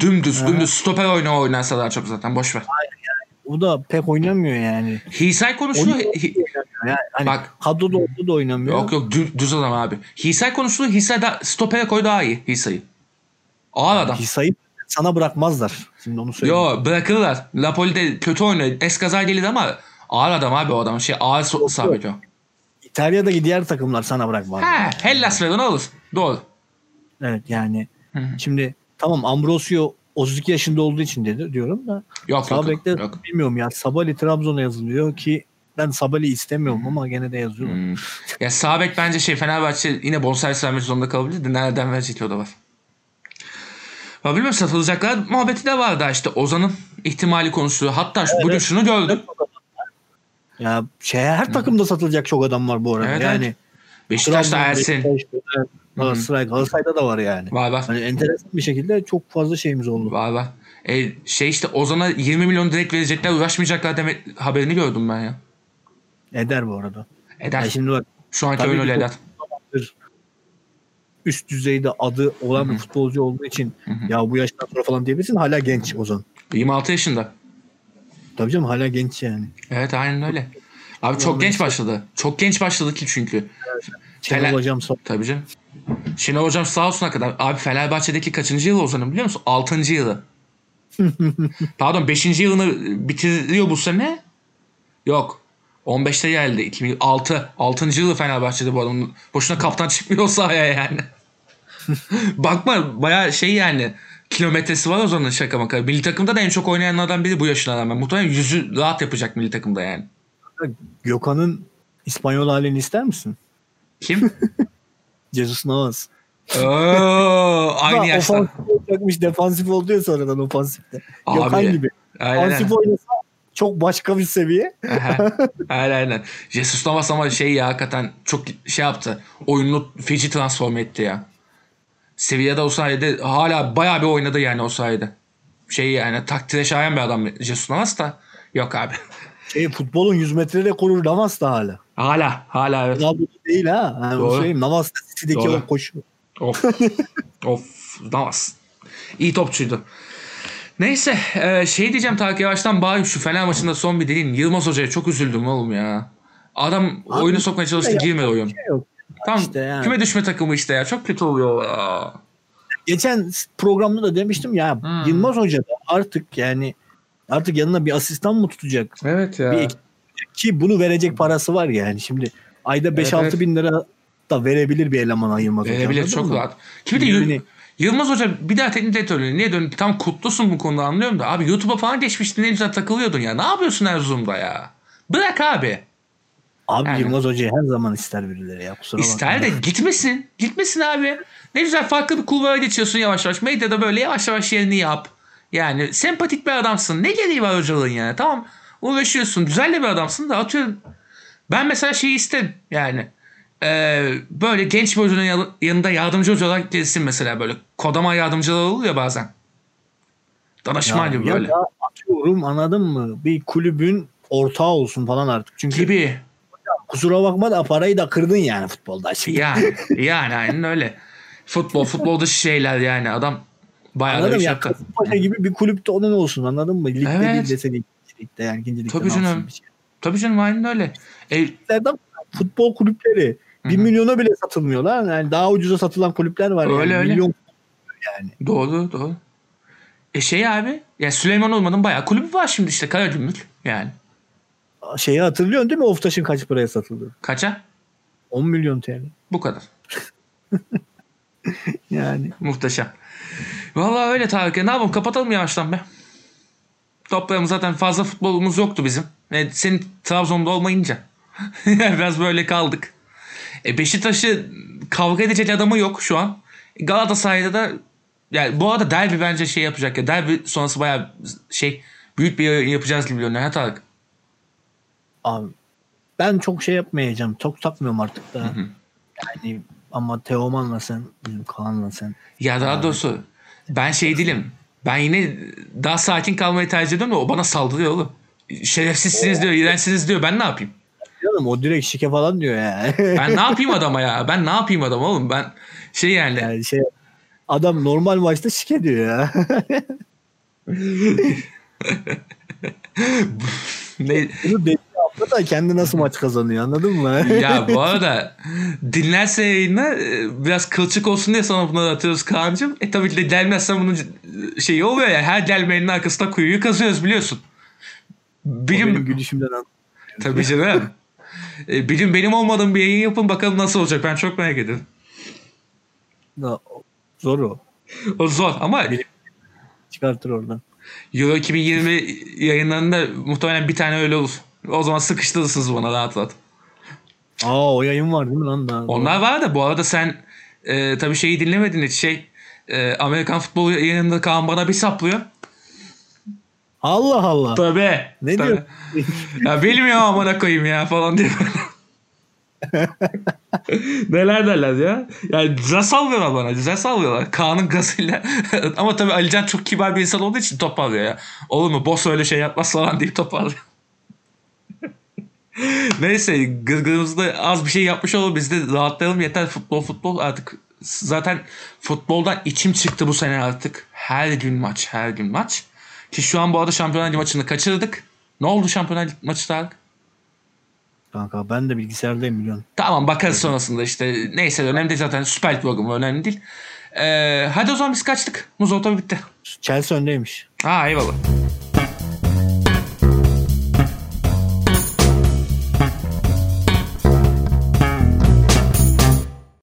Dümdüz. Aha. Dümdüz. Stoper oyunu oynarsa daha çok zaten. Boş ver. O da pek oynamıyor yani. Hisay. Oynuyor, Hi- Yani hani Bak. kadroda orada da oynamıyor. Yok yok dü- düz adam abi. Hisay konusunda Hisay da stopere koy daha iyi Hisay'ı. Ağır adam. Hisa'yı sana bırakmazlar. Şimdi onu söyleyeyim. Yo bırakırlar. Napoli'de kötü oynuyor. Eskaza gelir ama ağır adam abi o adam. Şey ağır so- sabit o. İtalya'daki diğer takımlar sana bırakmazlar. He, Hellas verin olur. Doğru. Evet yani Hı hı. şimdi tamam Ambrosio 32 yaşında olduğu için dedi diyorum da Yok yok, yok. bilmiyorum ya Sabali Trabzon'a yazılıyor ki ben Sabali istemiyorum ama gene de yazıyorlar. Hmm. Ya sağ bek bence şey Fenerbahçe yine bonservis vermek zorunda kalabilir de nereden verecek o da var. Bilmiyorum satılacaklar muhabbeti de var da işte Ozan'ın ihtimali konuşuluyor. Hatta şu- bugün şunu gördüm. Ya şey her takımda satılacak çok adam var bu arada. Evet, yani evet. Beşiktaş'ta Ersin. Galatasaray, Galatasaray'da da var yani. Var var. Hani enteresan bir şekilde çok fazla şeyimiz oldu. Var var. E, şey işte Ozan'a 20 milyon direkt verecekler uğraşmayacaklar demek haberini gördüm ben ya. Eder bu arada. Eder. Yani şimdi bak Şu anki oyun öyle eder. Üst düzeyde adı olan bir futbolcu olduğu için ya bu yaştan sonra falan diyebilirsin hala genç Ozan. 26 yaşında. Tabii canım hala genç yani. Evet aynen öyle. Abi çok genç başladı. Çok genç başladı ki çünkü. Şenol Fener- hocam sağ Tabii canım. Şenol Hocam sağ olsuna kadar. Abi Fenerbahçe'deki kaçıncı yılı Ozan'ın biliyor musun? Altıncı yılı. Pardon beşinci yılını bitiriyor bu sene. Yok. 15'te geldi. 2006. 6. yılı Fenerbahçe'de bu adam. Boşuna kaptan çıkmıyor sahaya yani. Bakma baya şey yani kilometresi var Ozan'ın şaka maka. Milli takımda da en çok oynayanlardan biri bu yaşına rağmen. Muhtemelen yüzü rahat yapacak milli takımda yani. Gökhan'ın İspanyol halini ister misin? Kim? Jesus Navas. Oo, aynı yaşta. Ofansif olacakmış defansif oldu ya sonradan ofansifte. Abi, Gökhan gibi. Aynen. Ofansif oynasa çok başka bir seviye. Aynen aynen. Jesus Navas ama şey ya hakikaten çok şey yaptı. Oyununu feci transform etti ya. Sevilla'da o sayede hala bayağı bir oynadı yani o sayede. Şey yani takdire şayan bir adam Jesus Navas da yok abi. Şey, futbolun 100 metre rekoru Navas da hala. Hala hala evet. Ronaldo değil ha. Yani Doğru. söyleyeyim. Navas City'deki o koşu. Of. of. Navas. İyi topçuydu. Neyse e, şey diyeceğim Tarık Yavaş'tan bari şu Fener maçında son bir dilin. Yılmaz Hoca'ya çok üzüldüm oğlum ya. Adam Abi, oyunu sokmaya çalıştı yapacak girmedi oyun. Şey yok. Tam işte yani. küme düşme takımı işte ya. Çok kötü oluyor. ya. Geçen programda da demiştim ya Hmm. Yılmaz Hoca da artık yani artık yanına bir asistan mı tutacak? Evet ya. Bir ki bunu verecek parası var yani. Şimdi ayda 5-6 evet. bin lira da verebilir bir elemana Yılmaz Hoca. Verebilir çok mı? rahat. Yıl- Birbirini- Yılmaz Hoca bir daha teknik direktörlüğüne niye döndü? Tam kutlusun bu konuda anlıyorum da. Abi YouTube'a falan geçmiştin ne güzel takılıyordun ya. Ne yapıyorsun Erzurum'da ya? Bırak abi. Abi Yani. Yılmaz Hoca'yı her zaman ister birileri ya kusura bakma. İster de gitmesin. Gitmesin abi. Ne güzel farklı bir kulvara geçiyorsun yavaş yavaş. Medyada böyle yavaş yavaş yerini yap. Yani sempatik bir adamsın. Ne gereği var hocalığın yani? Tamam uğraşıyorsun. Güzel de bir adamsın da atıyorum. Ben mesela şeyi isterim yani. Ee, böyle genç bir hocanın yanında yardımcı hoca olarak gelsin mesela böyle. Kodama yardımcılar oluyor ya bazen. Danışman gibi ya böyle. da atıyorum anladın mı? Bir kulübün ortağı olsun falan artık. Çünkü Gibi. Kusura bakma da parayı da kırdın yani futbolda. Şimdi. Yani, yani aynen öyle. Futbol, futbolda şeyler yani adam bayağı da Anladın bir yaptı. Kasımpaşa gibi bir kulüpte onun olsun anladın mı? Ligde Evet. değil de senin ligde yani ikinci ligden Tabii canım. şey. Tabii canım aynen öyle. E, futbol kulüpleri bir milyona bile satılmıyorlar. Yani daha ucuza satılan kulüpler var Öyle, yani. öyle. Milyon doğru doğru. E şey abi ya Süleyman Olman'ın bayağı kulübü var şimdi işte Karagümrük yani. Şeyi hatırlıyorsun değil mi? Oftaş'ın kaç paraya satıldı? Kaça? 10 milyon TL. Bu kadar. Yani Muhteşem. Vallahi öyle Tarık. ya. Ne yapalım kapatalım yavaştan be. Toplayalım zaten fazla futbolumuz yoktu bizim. E, senin Trabzon'da olmayınca. Biraz böyle kaldık. E, Beşiktaş'ı kavga edecek adamı yok şu an. Galatasaray'da da yani bu arada derbi bence şey yapacak ya. Derbi sonrası bayağı şey büyük bir yapacağız gibi görünüyor. Ha Tarık? Abi ben çok şey yapmayacağım. Çok takmıyorum artık da. Yani ama Teoman'la sen, bizim Kaan'la sen. Ya daha doğrusu ben şey değilim. Ben yine daha sakin kalmayı tercih ediyorum da o bana saldırıyor oğlum. Şerefsizsiniz diyor, iğrençsiniz diyor. Ben ne yapayım? Canım o direkt şike falan diyor yani. Ben ne yapayım adama ya? Ben ne yapayım adama oğlum? Ben şey yani. yani şey adam normal maçta şike diyor ya. Ne, Bunu hafta da kendi nasıl maç kazanıyor anladın mı? ya bu arada dinlerse yayını e, biraz kılçık olsun diye sana bunları atıyoruz Kaan'cığım. E tabii ki de gelmezsen bunun şeyi oluyor ya. Her gelmeyenin arkasında kuyuyu kazıyoruz biliyorsun. O Bilim, benim gülüşümden an- Tabii canım. E, gün benim olmadığım bir yayın yapın bakalım nasıl olacak. Ben çok merak ediyorum. zor o. O zor ama Çıkartır oradan. Euro 2020 yayınlarında muhtemelen bir tane öyle olur. O zaman sıkıştırırsınız bana rahat rahat. Aa o yayın var değil mi lan daha? Onlar var da bu arada sen e, tabii şeyi dinlemedin hiç şey e, Amerikan futbolu yayınında Kaan bana bir saplıyor. Allah Allah. Tabii. Ne tabii. diyor? ya bilmiyorum amına koyayım ya falan diye. Neler derler ya. Yani güzel sallıyorlar bana. Güzel sallıyorlar. Kaan'ın gazıyla. Ama tabii Alican çok kibar bir insan olduğu için toparlıyor ya. Olur mu? Boss öyle şey yapmaz falan deyip toparlıyor. Neyse gırgırımızda az bir şey yapmış olalım. Biz de rahatlayalım. Yeter futbol futbol artık. Zaten futboldan içim çıktı bu sene artık. Her gün maç. Her gün maç. Ki şu an bu arada Şampiyonlar Ligi maçını kaçırdık. Ne oldu Şampiyonlar Ligi maçı Tarık? Kanka ben de bilgisayardayım biliyorsun. Tamam bakarız sonrasında işte. Neyse önemli değil zaten. Süper Lig programı önemli değil. Ee, hadi o zaman biz kaçtık. Muzo otobu bitti. Chelsea öndeymiş. Ha eyvallah.